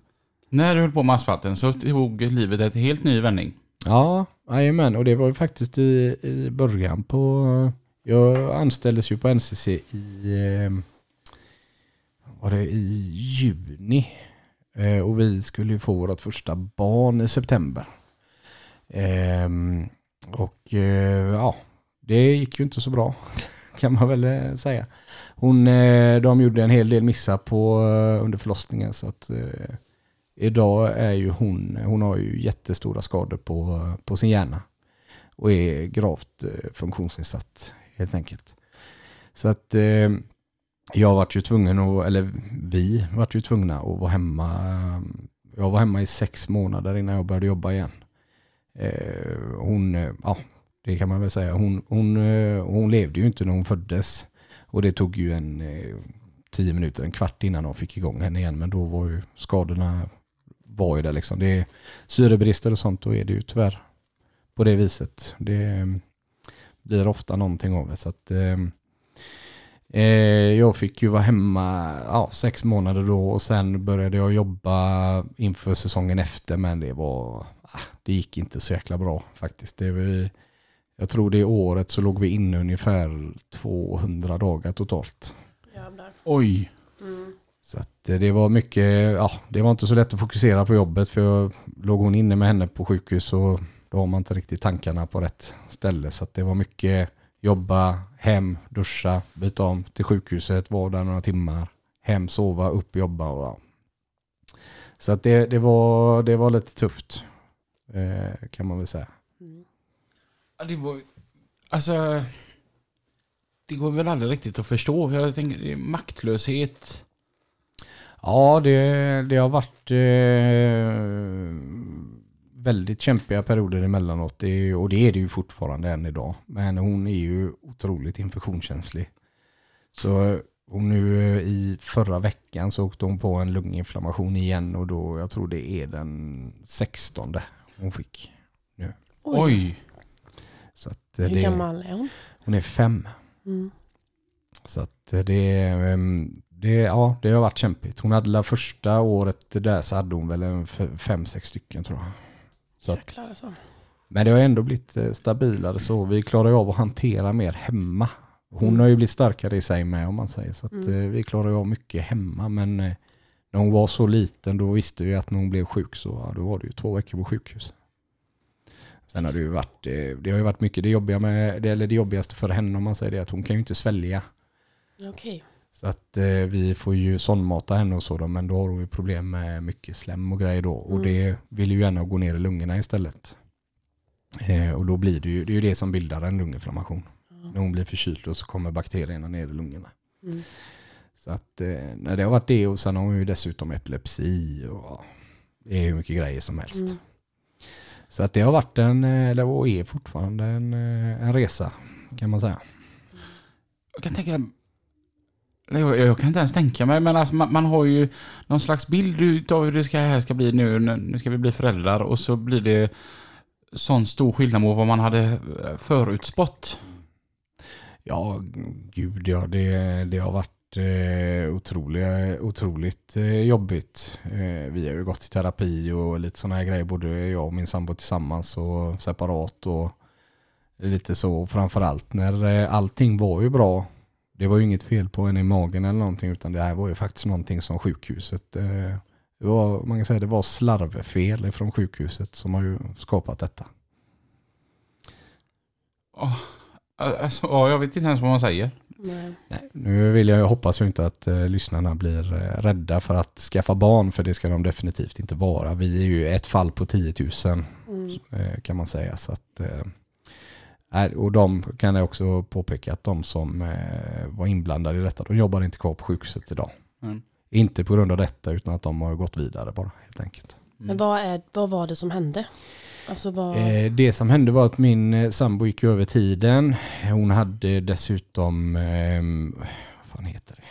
När du höll på med asfalten så tog livet ett helt ny vändning. Ja, jajamän. Och det var ju faktiskt i, i början på... Jag anställdes ju på NCC i... Eh, var det i juni? Eh, och vi skulle ju få vårt första barn i september. Ehm, och eh, ja, det gick ju inte så bra kan man väl säga. Hon, de gjorde en hel del missar på, under förlossningen så att eh, idag är ju hon, hon har ju jättestora skador på, på sin hjärna och är gravt funktionsnedsatt helt enkelt. Så att eh, jag vart ju tvungen att, eller vi vart ju tvungna att vara hemma. Jag var hemma i sex månader innan jag började jobba igen. Eh, hon, eh, ja det kan man väl säga, hon, hon, eh, hon levde ju inte när hon föddes. Och det tog ju en eh, tio minuter, en kvart innan de fick igång henne igen. Men då var ju skadorna var ju där liksom. Det är syrebrister och sånt, då är det ju tyvärr på det viset. Det eh, blir ofta någonting av det. Så att, eh, eh, jag fick ju vara hemma ja, sex månader då och sen började jag jobba inför säsongen efter men det var, ah, det gick inte så jäkla bra faktiskt. Det var, jag tror det året så låg vi inne ungefär 200 dagar totalt. Jävlar. Oj. Mm. Så att eh, det var mycket, ja det var inte så lätt att fokusera på jobbet för jag låg hon inne med henne på sjukhus och då har man inte riktigt tankarna på rätt ställe. Så det var mycket jobba, hem, duscha, byta om till sjukhuset, vara där några timmar, hem, sova, upp, jobba och ja. Så att det, det, var, det var lite tufft eh, kan man väl säga. Mm. Ja, Det var, alltså, det går väl aldrig riktigt att förstå. Jag tänker, maktlöshet. Ja, det, det har varit eh, väldigt kämpiga perioder emellanåt och det är det ju fortfarande än idag. Men hon är ju otroligt infektionskänslig. Så och nu eh, i förra veckan så åkte hon på en lunginflammation igen och då, jag tror det är den 16 hon fick. Oj. Så att eh, Hur det, gammal är hon? hon är fem. Mm. Så att eh, det, ehm, det, ja, det har varit kämpigt. Hon hade det första året där så hade hon väl en fem, sex stycken tror jag. Så att, alltså. men det har ändå blivit eh, stabilare så. Vi klarar ju av att hantera mer hemma. Hon Mm. har ju blivit starkare i sig med om man säger. Så att Mm. eh, vi klarar ju av mycket hemma. Men eh, när hon var så liten då visste vi att när hon blev sjuk så ja, då var det ju två veckor på sjukhus. Sen har det ju varit, det har ju varit mycket det jobbiga med, det, eller det jobbigaste för henne om man säger det, att hon kan ju inte svälja. Okej. Så att eh, vi får ju sondmata henne och så då, men då har hon ju problem med mycket slem och grejer då. Och Mm. det vill ju gärna gå ner i lungorna istället. Eh, och då blir det ju, det är ju det som bildar en lunginflammation. När hon blir förkyld och så kommer bakterierna ner i lungorna. Mm. Så att eh, när det har varit det och sen har hon ju dessutom epilepsi och det är hur mycket grejer som helst. Mm. Så att det har varit en, eh, eller och är fortfarande en, eh, en resa kan man säga. Jag kan tänka... Jag, jag kan inte ens tänka mig, men alltså man, man har ju någon slags bild av hur det ska, här ska bli nu. när- Nu ska vi bli föräldrar och så blir det sån stor skillnad mot vad man hade eh, förutspått. Ja, gud ja. Det, det har varit eh, otroliga, otroligt eh, jobbigt. Eh, vi har ju gått i terapi och lite sådana här grejer, både jag och min sambo tillsammans och separat och lite så. Framförallt när eh, allting var ju bra. Det var ju inget fel på henne i magen eller någonting, utan det här var ju faktiskt någonting som sjukhuset eh, det var, man kan säga det var slarvfel från sjukhuset som har ju skapat detta. Alltså, ja, jag vet inte ens vad man säger. Nej. Nej, nu vill jag, jag hoppas ju inte att eh, lyssnarna blir eh, rädda för att skaffa barn, för det ska de definitivt inte vara. Vi är ju ett fall på 10 000 Mm. eh, kan man säga. Så att, eh, och de kan jag också påpeka att de som eh, var inblandade i detta, de jobbar inte kvar på sjukhuset idag. Mm. Inte på grund av detta, utan att de har gått vidare bara helt enkelt. Men vad, är, vad var det som hände? Alltså vad... Eh, det som hände var att min eh, sambo gick över tiden. Hon hade dessutom, eh, vad fan heter det?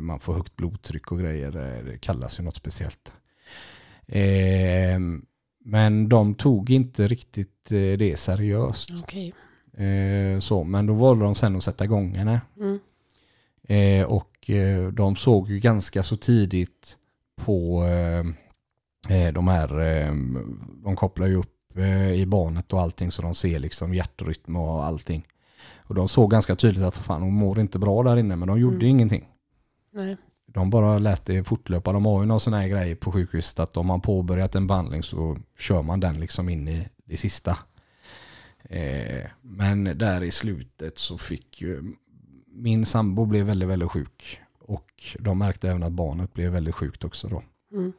Man får högt blodtryck och grejer. Det kallas ju något speciellt. Men de tog inte riktigt eh, det seriöst. Okej. Eh, så, men då valde de sen att sätta igång henne. Mm. Eh, och eh, de såg ju ganska så tidigt på eh, eh, de här, de kopplar ju upp i barnet och allting så de ser liksom hjärtrytm och allting. Och de såg ganska tydligt att fan hon mår inte bra där inne men de gjorde Mm. ingenting. Nej. De bara lät det fortlöpa. De har ju någon sån här grej på sjukhuset att om man påbörjat en behandling så kör man den liksom in i det sista. Eh, men där i slutet så fick ju min sambo blev väldigt, väldigt sjuk. Och de märkte även att barnet blev väldigt sjukt också då. Mm.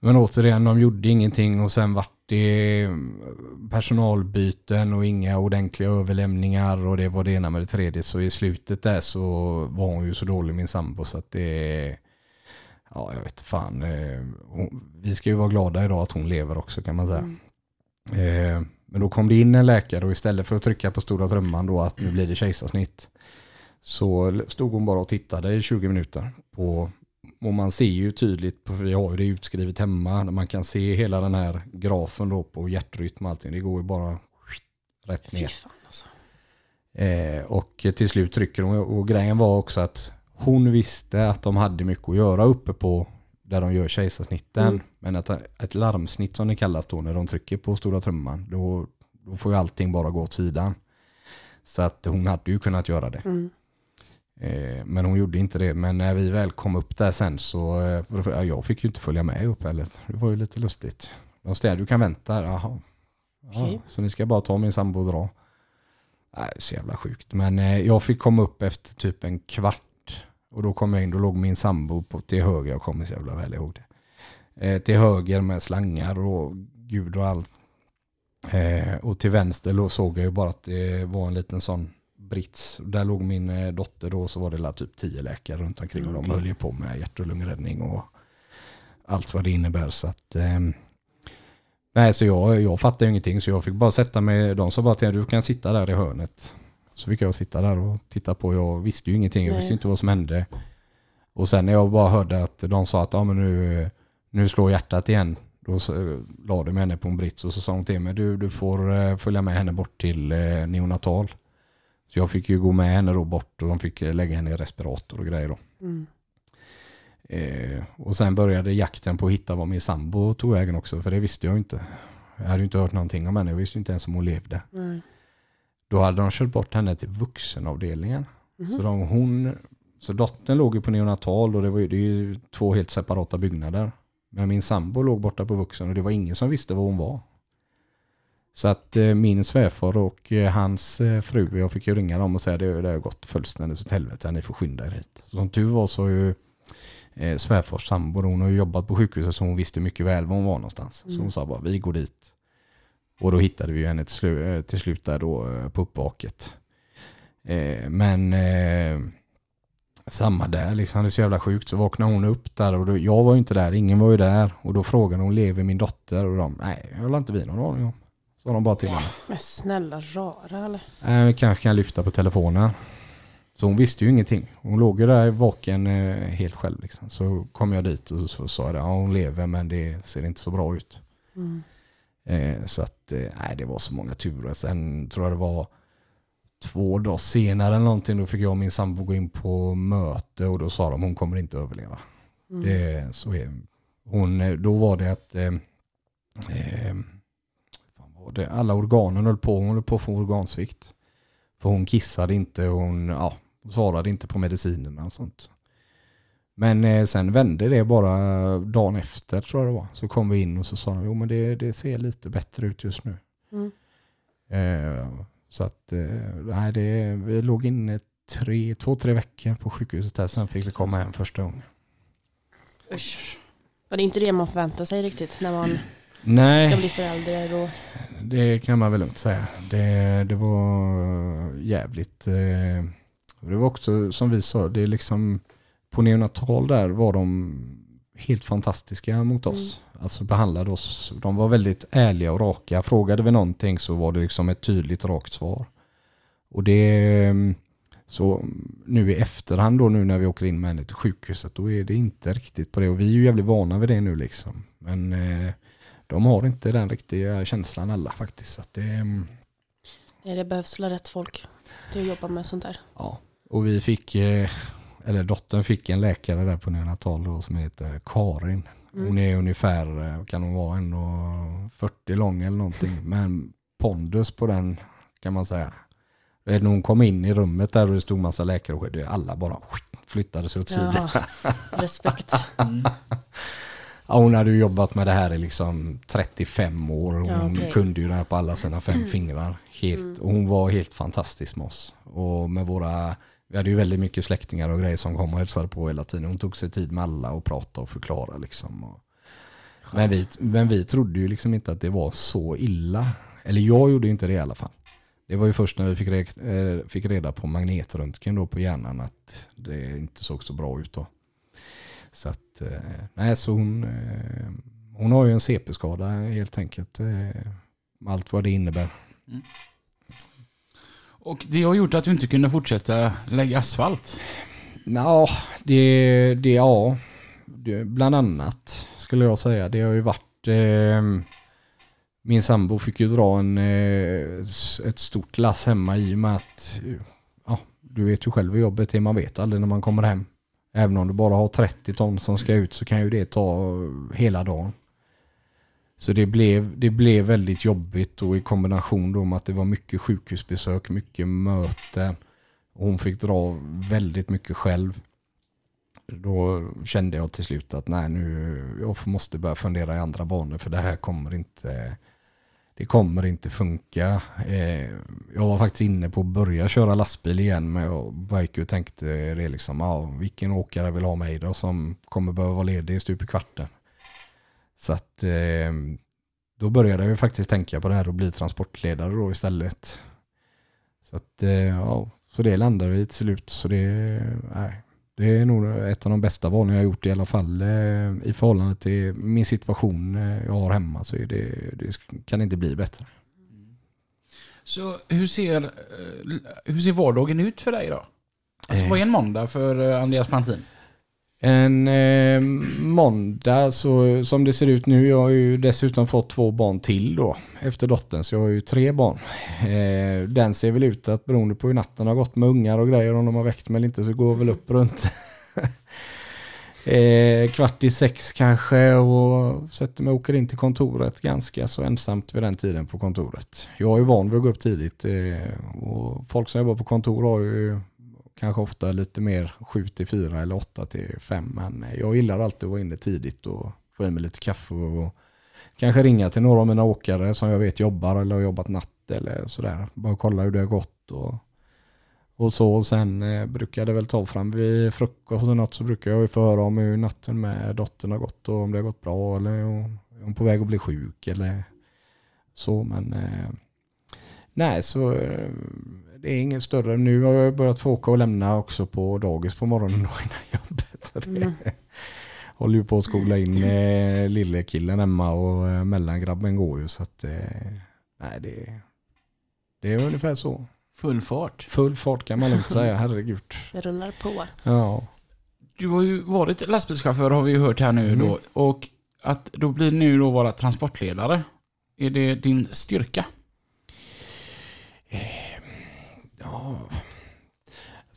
Men återigen, de gjorde ingenting och sen vart det personalbyten och inga ordentliga överlämningar och det var det ena med det tredje. Så i slutet där så var hon ju så dålig min sambo så att det Ja, jag vet fan. eh, Vi ska ju vara glada idag att hon lever också kan man säga. Mm. Eh, Men då kom det in en läkare och istället för att trycka på stora trumman då att nu blir det kejsarsnitt så stod hon bara och tittade i 20 minuter på och man ser ju tydligt, på- vi har ju det utskrivet hemma, när man kan se hela den här grafen då på hjärtrytm och allting. Det går ju bara rätt ner. alltså. Eh, och till slut trycker hon. Och grejen var också att hon visste att de hade mycket att göra uppe på där de gör kejsarsnitten. Mm. Men att ett larmsnitt som det kallas då när de trycker på stora trumman, då, då får ju allting bara gå åt sidan. Så att hon hade ju kunnat göra det. Mm. Eh, men hon gjorde inte det. Men när vi väl kom upp där sen så, eh, ja, jag fick ju inte följa med upp heller. Det var ju lite lustigt. De säger du kan vänta här. Jaha. Ja, Okej. Så ni ska bara ta min sambo och dra. Nej, så jävla sjukt. Men eh, jag fick komma upp efter typ en kvart. Och då kom jag in, då låg min sambo på, till höger, jag kommer så jävla väl ihåg det. Eh, till höger med slangar och gud och allt. Eh, och till vänster då såg jag ju bara att det var en liten sån brits. Där låg min eh, dotter då, så var det typ tio läkare runt omkring och de höll ju på med hjärt och lungräddning och allt vad det innebär. Så att, ehm, nej, så jag, jag fattade ju ingenting så jag fick bara sätta mig, de sa bara till du kan sitta där i hörnet. Så fick jag sitta där och titta på, jag visste ju ingenting, jag Nej. visste inte vad som hände. Och sen när jag bara hörde att de sa att ja, men nu, nu slår hjärtat igen, då så, la de henne på en brits och så sa de till mig du, du får eh, följa med henne bort till eh, neonatal. Så jag fick ju gå med henne då bort och de fick eh, lägga henne i respirator och grejer då. Mm. Eh, och sen började jakten på att hitta var min sambo tog vägen också, för det visste jag inte. Jag hade inte hört någonting om henne, jag visste inte ens om hon levde. Nej. Då hade de kört bort henne till vuxenavdelningen. Mhm. Så, de, hon, så dottern låg ju på neonatal och det, var ju, det är ju två helt separata byggnader. Men min sambo låg borta på vuxen och det var ingen som visste var hon var. Så att eh, min svärfar och eh, hans eh, fru, jag fick ju ringa dem och säga det, det har gått fullständigt åt helvete, ni får skynda er hit. Som tur var så har ju eh, svärfars sambo, hon har ju jobbat på sjukhuset så hon visste mycket väl var hon var någonstans. Så Mm. hon sa bara, vi går dit. Och då hittade vi ju henne till, slu, till slut där då på uppvaket. Eh, men eh, samma där, liksom, det är så jävla sjukt. Så vaknade hon upp där och då, jag var ju inte där, ingen var ju där. Och då frågade hon, lever min dotter? Och de, nej, jag har inte vi någon aning om. Så de bara till henne. Men snälla rara eller? Nej, vi kanske kan lyfta på telefonen. Så hon visste ju ingenting. Hon låg ju där vaken eh, helt själv. Liksom. Så kom jag dit och så sa jag det, ja hon lever men det ser inte så bra ut. Mm. Eh, så att, eh, nej det var så många turer. Sen tror jag det var två dagar senare eller någonting, då fick jag och min sambo gå in på möte och då sa de hon kommer inte överleva. Mm. Det, så är hon, eh, då var det att eh, var det, alla organen höll på, hon höll på att få organsvikt. För hon kissade inte och hon ja, svarade inte på medicinerna och sånt. Men eh, sen vände det bara dagen efter tror jag det var. Så kom vi in och så sa de, jo men det, det ser lite bättre ut just nu. Mm. Eh, så att, eh, nej det, vi låg inne tre, två, tre veckor på sjukhuset där. Sen fick vi komma hem första gången. Usch. Och det är inte det man förväntar sig riktigt när man Nej. ska bli förälder och Det kan man väl lugnt säga. Det, det var jävligt. eh, Det var också som vi sa, det är liksom på neonatal där var de helt fantastiska mot oss. Alltså behandlade oss. De var väldigt ärliga och raka. Frågade vi någonting så var det liksom ett tydligt rakt svar. Och det så nu i efterhand då nu när vi åker in med henne till sjukhuset då är det inte riktigt på det. Och vi är ju jävligt vana vid det nu liksom. Men eh, de har inte den riktiga känslan alla faktiskt. Så att det, mm, nej, det behövs väl rätt folk till att jobba med sånt där. ja. Och vi fick, eh, eller dottern fick en läkare där på neonatal då som heter Karin. Mm. Hon är ungefär, eh, kan hon vara, 1,40 lång eller någonting. Men pondus på den kan man säga. När hon kom in i rummet där och det stod massa läkare och alla bara flyttade sig åt sidan. Ja, respekt. Ja, hon hade ju jobbat med det här i liksom 35 år och Ja, hon okej. kunde ju det här på alla sina fem fingrar. Helt, Mm. Och hon var helt fantastisk med oss. Och med våra, vi hade ju väldigt mycket släktingar och grejer som kom och hälsade på hela tiden. Hon tog sig tid med alla och pratade och förklarade liksom. Och, men, vi, men vi trodde ju liksom inte att det var så illa. Eller jag gjorde inte det i alla fall. Det var ju först när vi fick, re- eh, fick reda på magnetröntgen då på hjärnan att det inte såg så bra ut då. Så att, eh, nej så hon, eh, hon har ju en CP-skada helt enkelt. eh, med Allt vad det innebär. Och det har gjort att du inte kunde fortsätta lägga asfalt. Ja, det, det, ja. det, bland annat skulle jag säga. Det har ju varit... Eh, min sambo fick ju dra en, eh, ett stort lass hemma i och med att... Ja, du vet ju själv hur jobbet är. Man vet aldrig när man kommer hem. Även om du bara har 30 ton som ska ut så kan ju det ta hela dagen. Så det blev, det blev väldigt jobbigt och i kombination då med att det var mycket sjukhusbesök, mycket möten. Och hon fick dra väldigt mycket själv. Då kände jag till slut att nej nu, jag måste börja fundera i andra banor för det här kommer inte, det kommer inte funka. Eh, jag var faktiskt inne på att börja köra lastbil igen med och bike och tänkte det liksom, ja, vilken åkare vill ha mig då som kommer behöva vara ledig stup i kvarten. Så att eh, då började jag ju faktiskt tänka på det här och bli transportledare då istället. Så att eh, ja, så det landade vi till slut. Så det, nej, det är nog ett av de bästa valen jag har gjort i alla fall eh, i förhållande till min situation eh, jag har hemma så det, det kan inte bli bättre. Så hur ser, eh, hur ser vardagen ut för dig då? Alltså vad är en måndag för Andreas Pantin? En eh, måndag så som det ser ut nu, jag har ju dessutom fått två barn till då efter dottern så jag har ju tre barn. Eh, den ser väl ut att beroende på hur natten har gått med ungar och grejer om de har väckt mig eller inte så går väl upp runt eh, kvart i sex kanske och sätter mig och åker in till kontoret ganska så ensamt vid den tiden på kontoret. Jag är ju van vid att gå upp tidigt eh, och folk som jobbar på kontor har ju kanske ofta lite mer 7 till 4 eller 8 till 5 men jag gillar alltid att vara inne tidigt och få i mig lite kaffe och kanske ringa till några av mina åkare som jag vet jobbar eller har jobbat natt eller sådär. Bara kolla hur det har gått och, och så. Och sen eh, brukar det väl ta fram vid frukost och något så brukar jag ju få höra om hur natten med dottern har gått och om det har gått bra eller om hon är på väg att bli sjuk eller så. Men eh, nej, så eh, det är inget större. Nu har jag börjat få åka och lämna också på dagis på morgonen och innan jobbet. Så det, Mm. Håller ju på att skola in eh, lille killen hemma och eh, mellangrabben går ju så att eh, nej det, det är ungefär så. Full fart. Full fart kan man lugnt säga, herregud. Det rullar på. Ja. Du har ju varit lastbilschaufför har vi ju hört här nu Mm. då. Och att då blir nu då vara transportledare. Är det din styrka?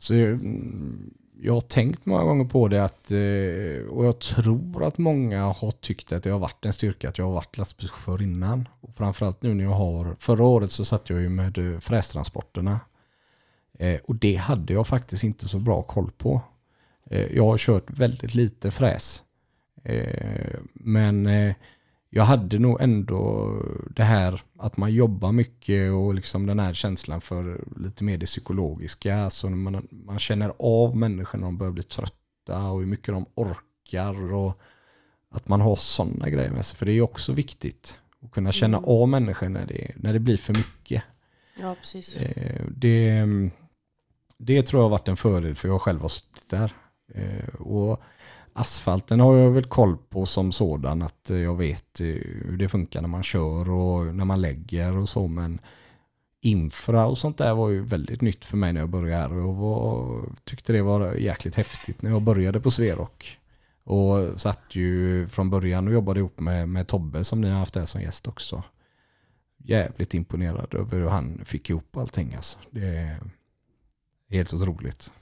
Så, eh, jag har tänkt många gånger på det att, eh, och jag tror att många har tyckt att det har varit en styrka att jag har varit lastbilschaufför innan. Och framförallt nu när jag har, förra året så satt jag ju med eh, frästransporterna. Och det hade jag faktiskt inte så bra koll på. Jag har kört väldigt lite fräs. Men eh, jag hade nog ändå det här att man jobbar mycket och liksom den här känslan för lite mer det psykologiska. Alltså man, man känner av människor när de börjar bli trötta och hur mycket de orkar och att man har sådana grejer med sig. För det är också viktigt att kunna känna Mm. av människor när det, när det blir för mycket. Ja, precis. Eh, Det, det tror jag har varit en fördel för jag själv har suttit där. Eh, Och asfalten har jag väl koll på som sådan att eh, jag vet eh, hur det funkar när man kör och när man lägger och så men infra och sånt där var ju väldigt nytt för mig när jag började här och jag var, tyckte det var jäkligt häftigt när jag började på Sverok. Och satt ju från början och jobbade ihop med, med Tobbe som ni har haft där som gäst också. Jävligt imponerad över hur han fick ihop allting alltså. Det är helt otroligt.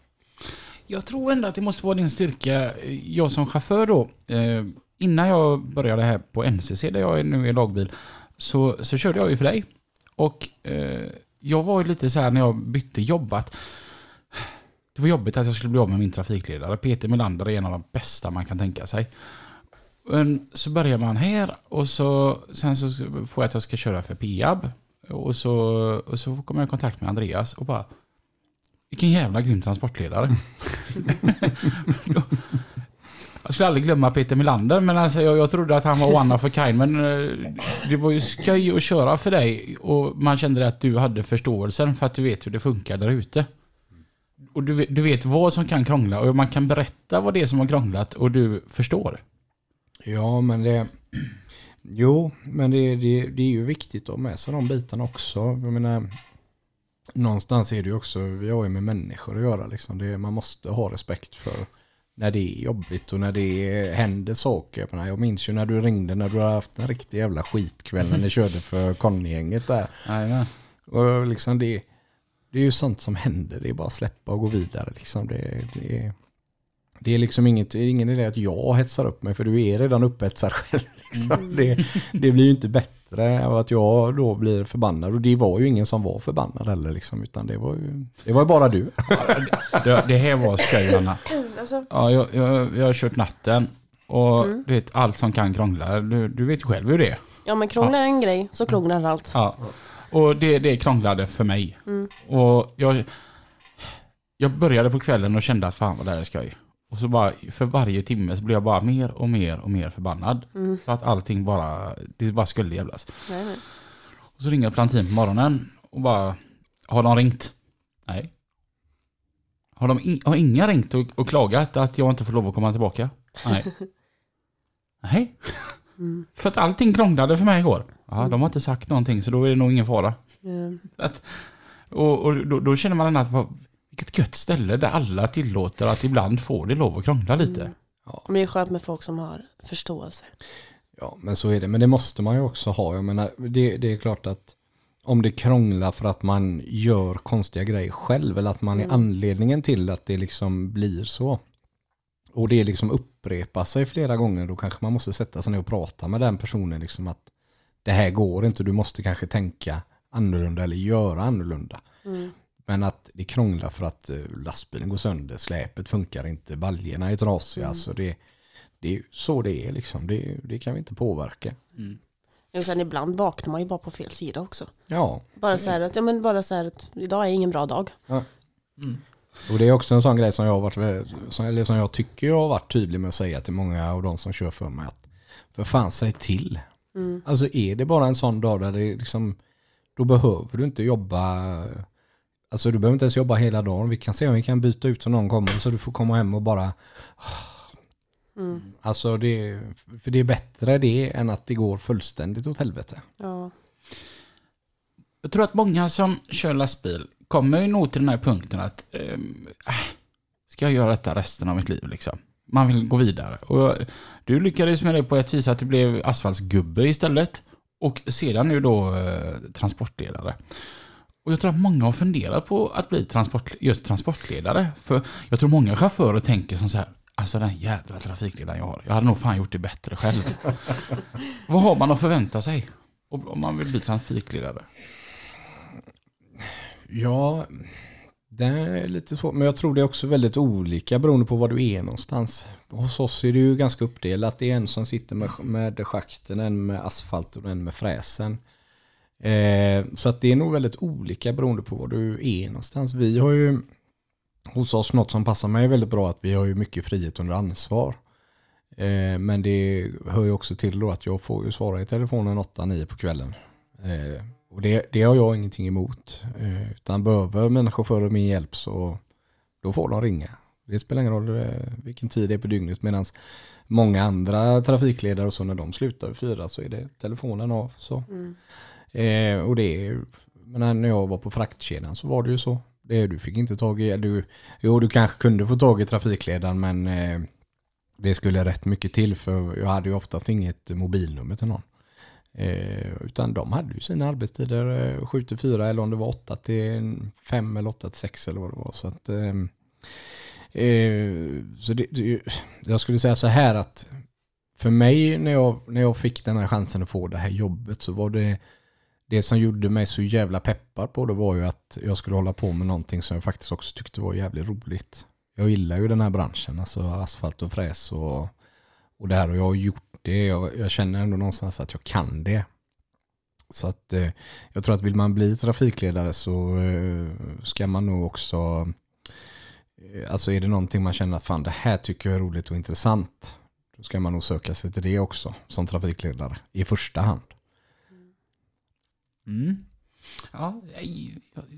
Jag tror ändå att det måste vara din styrka. Eh, jag som chaufför då, eh, innan jag började här på NCC där jag är nu är lagbil, så, så körde jag ju för dig. Och eh, jag var ju lite så här när jag bytte jobb att det var jobbigt att jag skulle bli av med min trafikledare. Peter Melander är en av de bästa man kan tänka sig. Men så börjar man här och så, sen så får jag att jag ska köra för Peab. Och så, och så kommer jag i kontakt med Andreas och bara vilken jävla grym transportledare. Jag skulle aldrig glömma Peter Melander, men alltså jag, jag trodde att han var one of a kind. Men eh, det var ju skoj att köra för dig och man kände att du hade förståelsen för att du vet hur det funkar där ute. Och du, vet- du vet vad som kan krångla och man kan berätta vad det är som har krånglat och du förstår. Ja, men det... Jo, men det, det, det är ju viktigt att ha med sig de bitarna också. Jag menar, någonstans är det ju också, vi har ju med människor att göra. Liksom. Det, man måste ha respekt för när det är jobbigt och när det händer saker. Jag minns ju när du ringde när du har haft en riktig jävla skitkväll när ni körde för Conny-gänget där. Och liksom det, det är ju sånt som händer. Det är bara att släppa och gå vidare. Liksom det, det, är- det är liksom inget, ingen idé att jag hetsar upp mig för du är redan upphetsad själv. Liksom. Det, det blir ju inte bättre av att jag då blir förbannad. Och det var ju ingen som var förbannad heller. Liksom, utan det var ju det var ju bara du. Det, det här var skoj Anna. Alltså, Ja, jag, jag, jag har kört natten. Och Mm. du vet, allt som kan krångla. Du, du vet ju själv hur det är. ja men krånglar en grej så krånglar allt. Ja. Och det, det krånglade för mig. Mm. Och jag, jag började på kvällen och kände att fan vad det här är skoj. Och så bara för varje timme så blev jag bara mer och mer och mer förbannad. Mm. För att allting bara, det bara skulle jävlas. Nej, nej. Och så ringer Plantin på morgonen och bara, har de ringt? Nej. Har, de in, har inga ringt och, och klagat att jag inte får lov att komma tillbaka? Nej. Nej. Mm. För att allting krånglade för mig igår. Ja, de har inte sagt någonting så då är det nog ingen fara. Ja. Och, och då, då känner man att vilket gött ställe där alla tillåter att ibland får det lov att krångla lite. Mm. Men det är skönt med folk som har förståelse. Ja, men så är det. Men det måste man ju också ha. Jag menar, det, det är klart att om det krånglar för att man gör konstiga grejer själv eller att man är anledningen till att det liksom blir så. Och det liksom upprepar sig flera gånger, då kanske man måste sätta sig ner och prata med den personen liksom att det här går inte, du måste kanske tänka annorlunda eller göra annorlunda. Mm. Men att det krånglar för att eh, lastbilen går sönder, släpet funkar inte, baljorna är trasiga. Alltså det, det är så det är liksom. Det, det kan vi inte påverka. Och sen ibland vaknar man ju bara på fel sida också. Ja, Bara så här att, ja men bara så här att idag är ingen bra dag. och det är också en sån grej som jag har varit, som, eller som jag tycker jag har varit tydlig med att säga till många av de som kör för mig att för fan säg till. Mm. Alltså är det bara en sån dag där det liksom, då behöver du inte jobba, alltså du behöver inte ens jobba hela dagen. Vi kan se om vi kan byta ut så någon kommer så du får komma hem och bara Mm. Alltså det, för det är bättre det än att det går fullständigt åt helvete. Ja. Jag tror att många som kör lastbil kommer ju nog till den här punkten att äh, ska jag göra detta resten av mitt liv liksom? Man vill gå vidare. Och du lyckades med det på ett vis att du blev asfaltsgubbe istället. Och sedan nu då eh, transportledare. Och jag tror att många har funderat på att bli transport, just transportledare. För jag tror många chaufförer tänker som så här, alltså den jädra trafikledaren jag har, jag hade nog fan gjort det bättre själv. Vad har man att förvänta sig om man vill bli trafikledare? Ja, det är lite svårt. Men jag tror det är också väldigt olika beroende på var du är någonstans. Hos oss är det ju ganska uppdelat. Det är en som sitter med, med schakten, en med asfalt och en med fräsen. Eh, så att det är nog väldigt olika beroende på var du är någonstans. Vi har ju hos oss något som passar mig väldigt bra att vi har ju mycket frihet under ansvar. Eh, men det hör ju också till då att jag får ju svara i telefonen 8-9 på kvällen. Eh, och det, det har jag ingenting emot. Eh, utan behöver mina chaufförer min hjälp så då får de ringa. Det spelar ingen roll eh, vilken tid det är på dygnet. Medan många andra trafikledare och så när de slutar vid fyra så är det telefonen av. Så. Mm. Eh, och det är, men när jag var på fraktkedjan så var det ju så. Det, du fick inte tag i, du, jo du kanske kunde få tag i trafikledaren men eh, det skulle rätt mycket till för jag hade ju oftast inget mobilnummer till någon. Eh, utan de hade ju sina arbetstider eh, 7 till 4 eller om det var 8 till 5 eller 8 till 6 eller vad det var. Så att, eh, eh, så det, det, jag skulle säga så här att för mig när jag, när jag fick den här chansen att få det här jobbet så var det det som gjorde mig så jävla peppad på det var ju att jag skulle hålla på med någonting som jag faktiskt också tyckte var jävligt roligt. Jag gillar ju den här branschen, alltså asfalt och fräs och, och det här och jag har gjort det. Jag, jag känner ändå någonstans att jag kan det. Så att eh, jag tror att vill man bli trafikledare så eh, ska man nog också eh, Alltså är det någonting man känner att fan det här tycker jag är roligt och intressant Då ska man nog söka sig till det också som trafikledare i första hand. Mm. Ja, jag,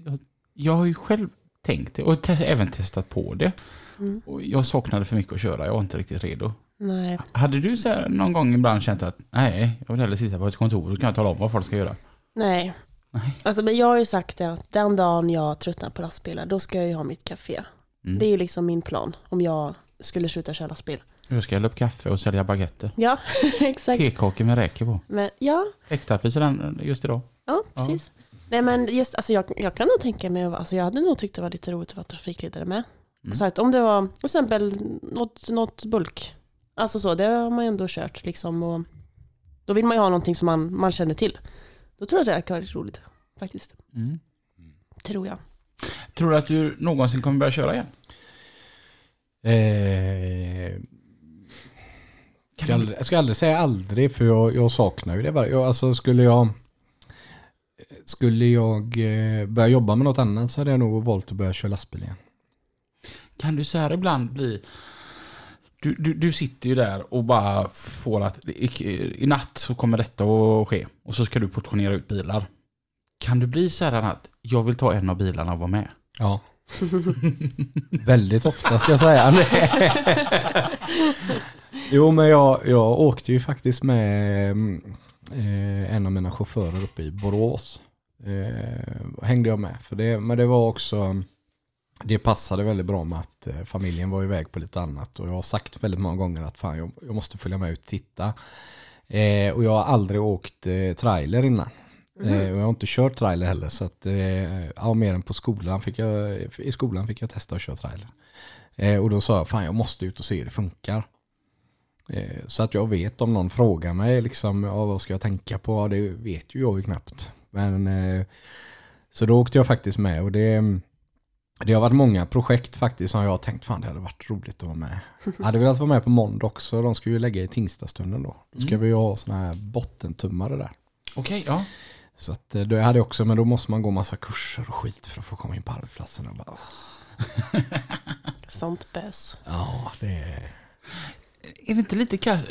jag, jag har ju själv tänkt det och te- även testat på det. Mm. Och jag saknade för mycket att köra, jag var inte riktigt redo. Nej. Hade du så här någon gång ibland känt att nej, jag vill hellre sitta på ett kontor och kan jag tala om vad folk ska göra? Nej. Nej. Alltså, men jag har ju sagt det att den dagen jag tröttnar på lastbilar, då ska jag ju ha mitt café. Mm. Det är ju liksom min plan. Om jag skulle sluta köra lastbil. Jag ska hälla upp kaffe och sälja baguetter. Ja, exakt. Tekakor med räkor på. Men ja, Extrapris är den just idag. Ja Ja. precis. Nej men just, alltså jag, jag kan nog tänka mig, att- alltså jag hade nog tyckt det var lite roligt att vara trafikledare med. Mm. Så att om det var, till exempel något, något bulk, alltså så, det har man ju ändå kört liksom och då vill man ju ha någonting som man, man känner till. Då tror jag att det kan vara roligt, faktiskt. Mm. Tror jag. Tror du att du någonsin kommer börja köra igen? Eh, jag, ska aldrig, jag ska aldrig säga aldrig för jag, jag saknar ju det. var- Jag, alltså skulle jag skulle jag eh, börja jobba med något annat så hade jag nog valt att börja köra lastbil igen. Kan du så här ibland bli... Du, du, du sitter ju där och bara får att i, i natt så kommer detta att ske. Och så ska du portionera ut bilar. Kan du bli så här att jag vill ta en av bilarna och vara med? Ja. Väldigt ofta ska jag säga. jo men jag, jag åkte ju faktiskt med eh, en av mina chaufförer uppe i Borås. Eh, hängde jag med. För det, men det var också, det passade väldigt bra med att eh, familjen var iväg på lite annat. Och jag har sagt väldigt många gånger att fan jag, jag måste följa med ut och titta. Eh, och jag har aldrig åkt eh, trailer innan. Eh, och jag har inte kört trailer heller så att, eh, ja, mer än på skolan fick jag, i skolan fick jag testa att köra trailer. Eh, och då sa jag, fan jag måste ut och se hur det funkar. Så att jag vet om någon frågar mig liksom, ja, vad ska jag tänka på? Ja, det vet ju jag ju knappt. Men, eh, så då åkte jag faktiskt med och det, det har varit många projekt faktiskt som jag har tänkt, fan det hade varit roligt att vara med. Jag hade velat vara med på måndag också, de ska ju lägga i Tingstadstunneln då. Då ska Mm. vi ju ha sådana här bottentummare där. Okej, ja. Så att eh, det hade jag också, men då måste man gå massa kurser och skit för att få komma in på arbetsplatsen. Och bara, Sånt bös. ja, det är... Är det inte lite kass,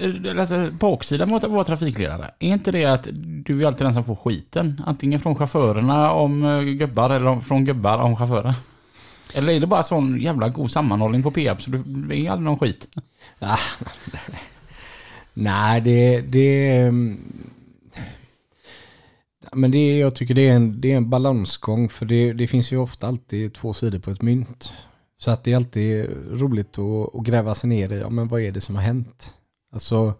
baksidan med att vara trafikledare? Är inte det att du är alltid den som får skiten? Antingen från chaufförerna om eh, gubbar eller från gubbar om chaufförer? Eller är det bara sån jävla god sammanhållning på Peab så det är aldrig någon skit? Ah, nej, det... det mm, men det, jag tycker det är en, det är en balansgång för det, det finns ju ofta alltid två sidor på ett mynt. Så att det är alltid roligt att, att gräva sig ner i, ja men vad är det som har hänt? Alltså,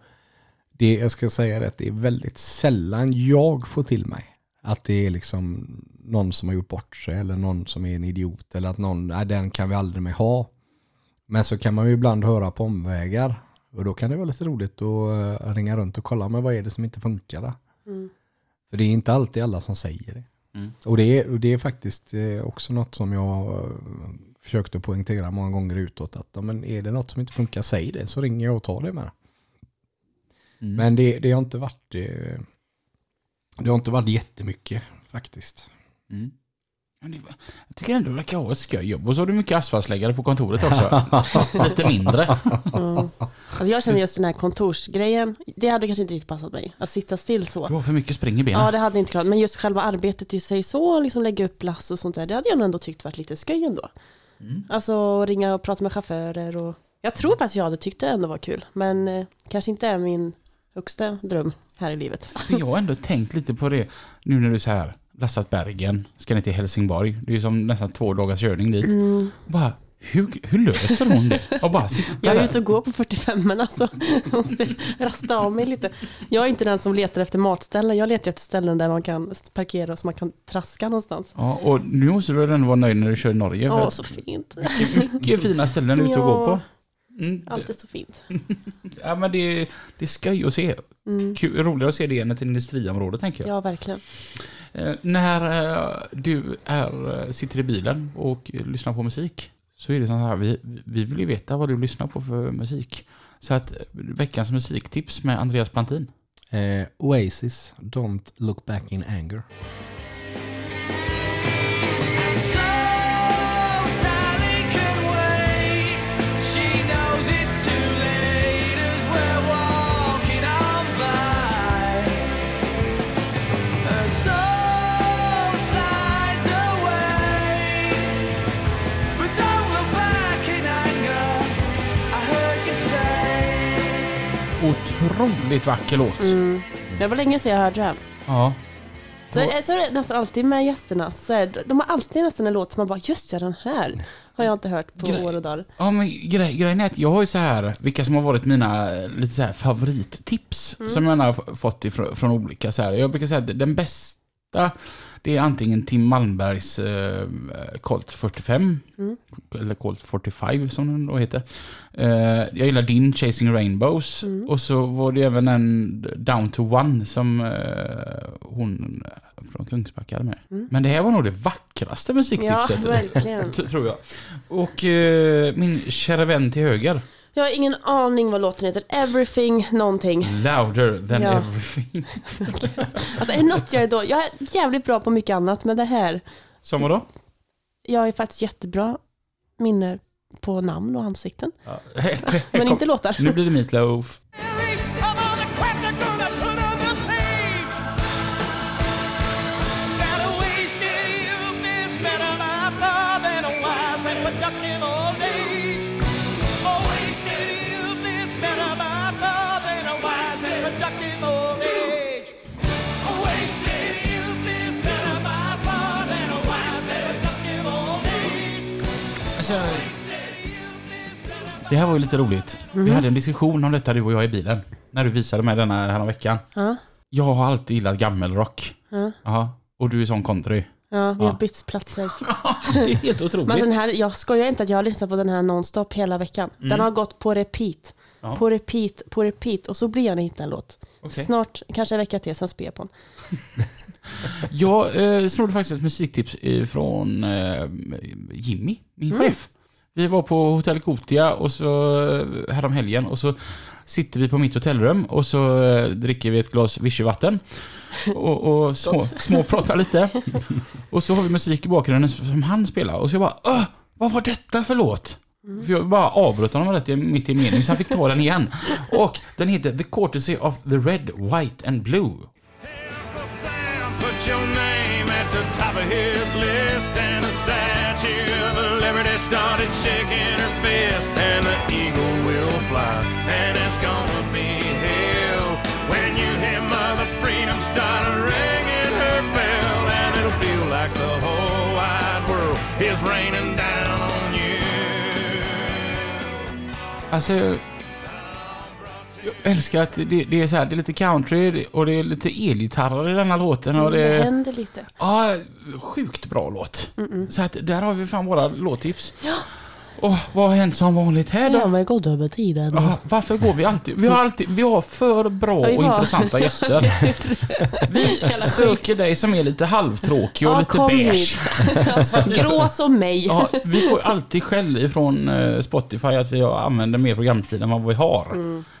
det, jag ska säga det, att det är väldigt sällan jag får till mig att det är liksom någon som har gjort bort sig eller någon som är en idiot eller att någon, nej den kan vi aldrig mer ha. Men så kan man ju ibland höra på omvägar och då kan det vara lite roligt att eh, ringa runt och kolla, men vad är det som inte funkar? Mm. För det är inte alltid alla som säger det. Mm. Och det är, och det är faktiskt eh, också något som jag eh, försökte poängtera många gånger utåt. Att ja, men är det något som inte funkar, säg det så ringer jag och tar det med. Mm. Men det, det har inte varit eh, det har inte varit jättemycket faktiskt. Mm. Det, jag tycker ändå det verkar ha ett skoj jobb. Och så har du mycket asfaltsläggare på kontoret också. Fast lite mindre. Mm. Alltså jag känner just den här kontorsgrejen, det hade kanske inte riktigt passat mig. Att sitta still så. Du har för mycket spring i benen. Ja, det hade inte klarat. Men just själva arbetet i sig så, liksom lägga upp lass och sånt där, det hade jag nog ändå tyckt varit lite skoj ändå. Mm. Alltså ringa och prata med chaufförer och jag tror faktiskt jag hade tyckt det ändå var kul. Men eh, kanske inte är min högsta dröm här i livet. För jag har ändå tänkt lite på det nu när du så här lastat Bergen, ska ner till Helsingborg. Det är ju som nästan två dagars körning dit. Mm. Bara, hur, hur löser hon det? Och bara Jag är ute och går på 45 men alltså, jag måste rasta av mig lite. Jag är inte den som letar efter matställen, jag letar efter ställen där man kan parkera och så man kan traska någonstans. Ja, och nu måste du väl ändå vara nöjd när du kör i Norge. För så fint. mycket, mycket fina ställen ute och Ja. gå på. Mm. Allt är så fint. Ja, men det, det är skoj att se. Mm. Kul, roligare att se det än ett industriområde tänker jag. Ja, verkligen. Eh, när eh, du är, eh, sitter i bilen och lyssnar på musik så är det så här, vi, vi vill ju veta vad du lyssnar på för musik. Så att veckans musiktips med Andreas Plantin. Eh, Oasis, Don't look back in anger. Otroligt vacker låt. Mm. Det var länge sedan jag hörde den. Ja. Så, så är det nästan alltid med gästerna. Så är de har alltid nästan en låt som man bara, just ja den här. Har jag inte hört på Grej- år och dagar. Ja, men grej, grejen är att jag har ju så här, vilka som har varit mina eh, lite så här favorittips Mm. som jag har fått ifrån, från olika så här. Jag brukar säga att den bästa, det är antingen Tim Malmbergs eh, Colt 45, Mm. eller Colt 45 som den då heter. Eh, jag gillar din Chasing Rainbows Mm. och så var det även en Down to One som eh, hon från Kungsbacka hade med. Mm. Men det här var nog det vackraste Ja, musiktipset. verkligen. T- tror jag. Och eh, min kära vän till höger. Jag har ingen aning vad låten heter. Everything någonting. Louder than Ja. everything. Alltså är det något jag är då? Jag är jävligt bra på mycket annat, men det här. Som vadå? Jag är faktiskt jättebra minne på namn och ansikten. Ja. Men inte låtar. Nu blir det Meatloaf. Of det här var ju lite roligt. Vi hade en diskussion om detta du och jag i bilen. När du visade mig denna här veckan. Ja, Jag har alltid gillat gammelrock. ja. Och du är sån country. ja vi har bytt platser. det är helt otroligt. Men den här, jag skojar inte att jag har lyssnat på den här nonstop hela veckan. Den har gått på repeat. Ja. På repeat, på repeat. Och så blir jag när jag hittar en låt. Okej. Snart, kanske en vecka till, sen spel jag på den. Jag eh, snodde faktiskt ett musiktips eh, från eh, Jimmy, min chef. Vi var på Hotell Kotia och så eh, härom helgen och så sitter vi på mitt hotellrum och så eh, dricker vi ett glas vichyvatten och, och små, småpratar lite. Och så har vi musik i bakgrunden som han spelar och så jag bara Åh, vad var detta för låt? För jag bara avbröt honom rätt mitt i meningen så han fick ta den igen. Och den heter The Courtesy of the Red, White and Blue. Uncle Started shaking her fist, and the eagle will fly, and it's gonna be hell when you hear Mother Freedom start ringing her bell, and it'll feel like the whole wide world is raining down on you. Jag älskar att det, det är så här, det är lite country och det är lite elgitarrer i denna låten. Och Det det, händer lite. ja, sjukt bra låt. Så att där har vi fan våra låttips. Och vad har hänt som vanligt här Ja, då? men god över tiden. Ja, varför går vi alltid? Vi har alltid, vi har för bra Ja, och intressanta gäster. Vi söker dig som är lite halvtråkig och Ja, lite beige. hit. Alltså, grå som mig. Ja, vi får alltid skäll ifrån eh, Spotify att vi använder mer programtid än vad vi har.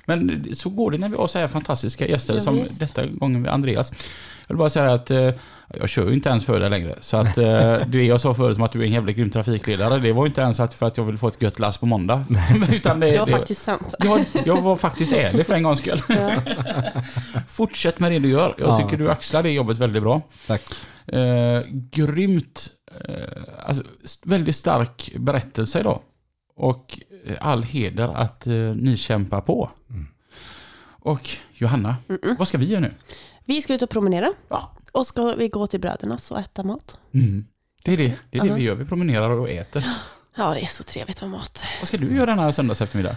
Men så går det när vi har så här fantastiska gäster Ja, som visst. detta gången med Andreas. Jag vill bara säga att eh, jag kör ju inte ens för dig längre. Så att eh, det jag sa förut om att du är en jävla grym trafikledare, det var ju inte ens att för att jag vill få ett gött lass på måndag. Utan det, Det var det, faktiskt sant. jag, jag var faktiskt ärlig för en gångs skull. Ja. Fortsätt med det du gör. Jag Ja, tycker du axlar det jobbet väldigt bra. Tack. Eh, grymt, eh, alltså, väldigt stark berättelse idag. Och eh, all heder att eh, ni kämpar på. Och Johanna, vad ska vi göra nu? Vi ska ut och promenera. Ja. Och ska vi gå till brödernas och äta mat. Mm. Det är det, det, är det vi gör. Vi promenerar och äter. Ja, det är så trevligt med mat. Vad ska du göra denna söndags eftermiddag?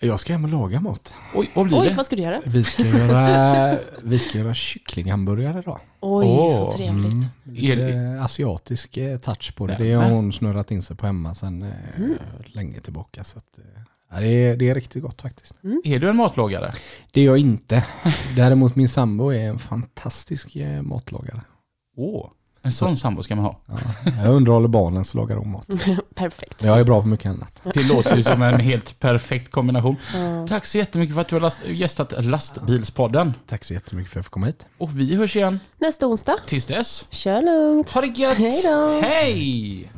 Jag ska hem och laga mat. Oj, vad blir Oj, det? vad ska du göra? Vi ska göra, vi ska göra kycklinghamburgare idag. Oj, Åh, så trevligt. Mm. Lite asiatisk eh, touch på det. Det har hon snurrat in sig på hemma sedan eh, Mm. länge tillbaka. Så att, eh, ja, det, är, det är riktigt gott faktiskt. Är du en matlagare? Det är jag inte. Däremot min sambo är en fantastisk eh, matlagare. Åh, en sån sambo ska man ha. Ja, jag underhåller barnen så lagar hon mat. Perfekt. Jag är bra på mycket annat. Det låter ju som en helt perfekt kombination. Ja. Tack så jättemycket för att du har last- gästat Lastbilspodden. Tack så jättemycket för att jag fick komma hit. Och vi hörs igen Nästa onsdag. tills dess. Kör lugnt. Ha det gött! Hej då. Hej!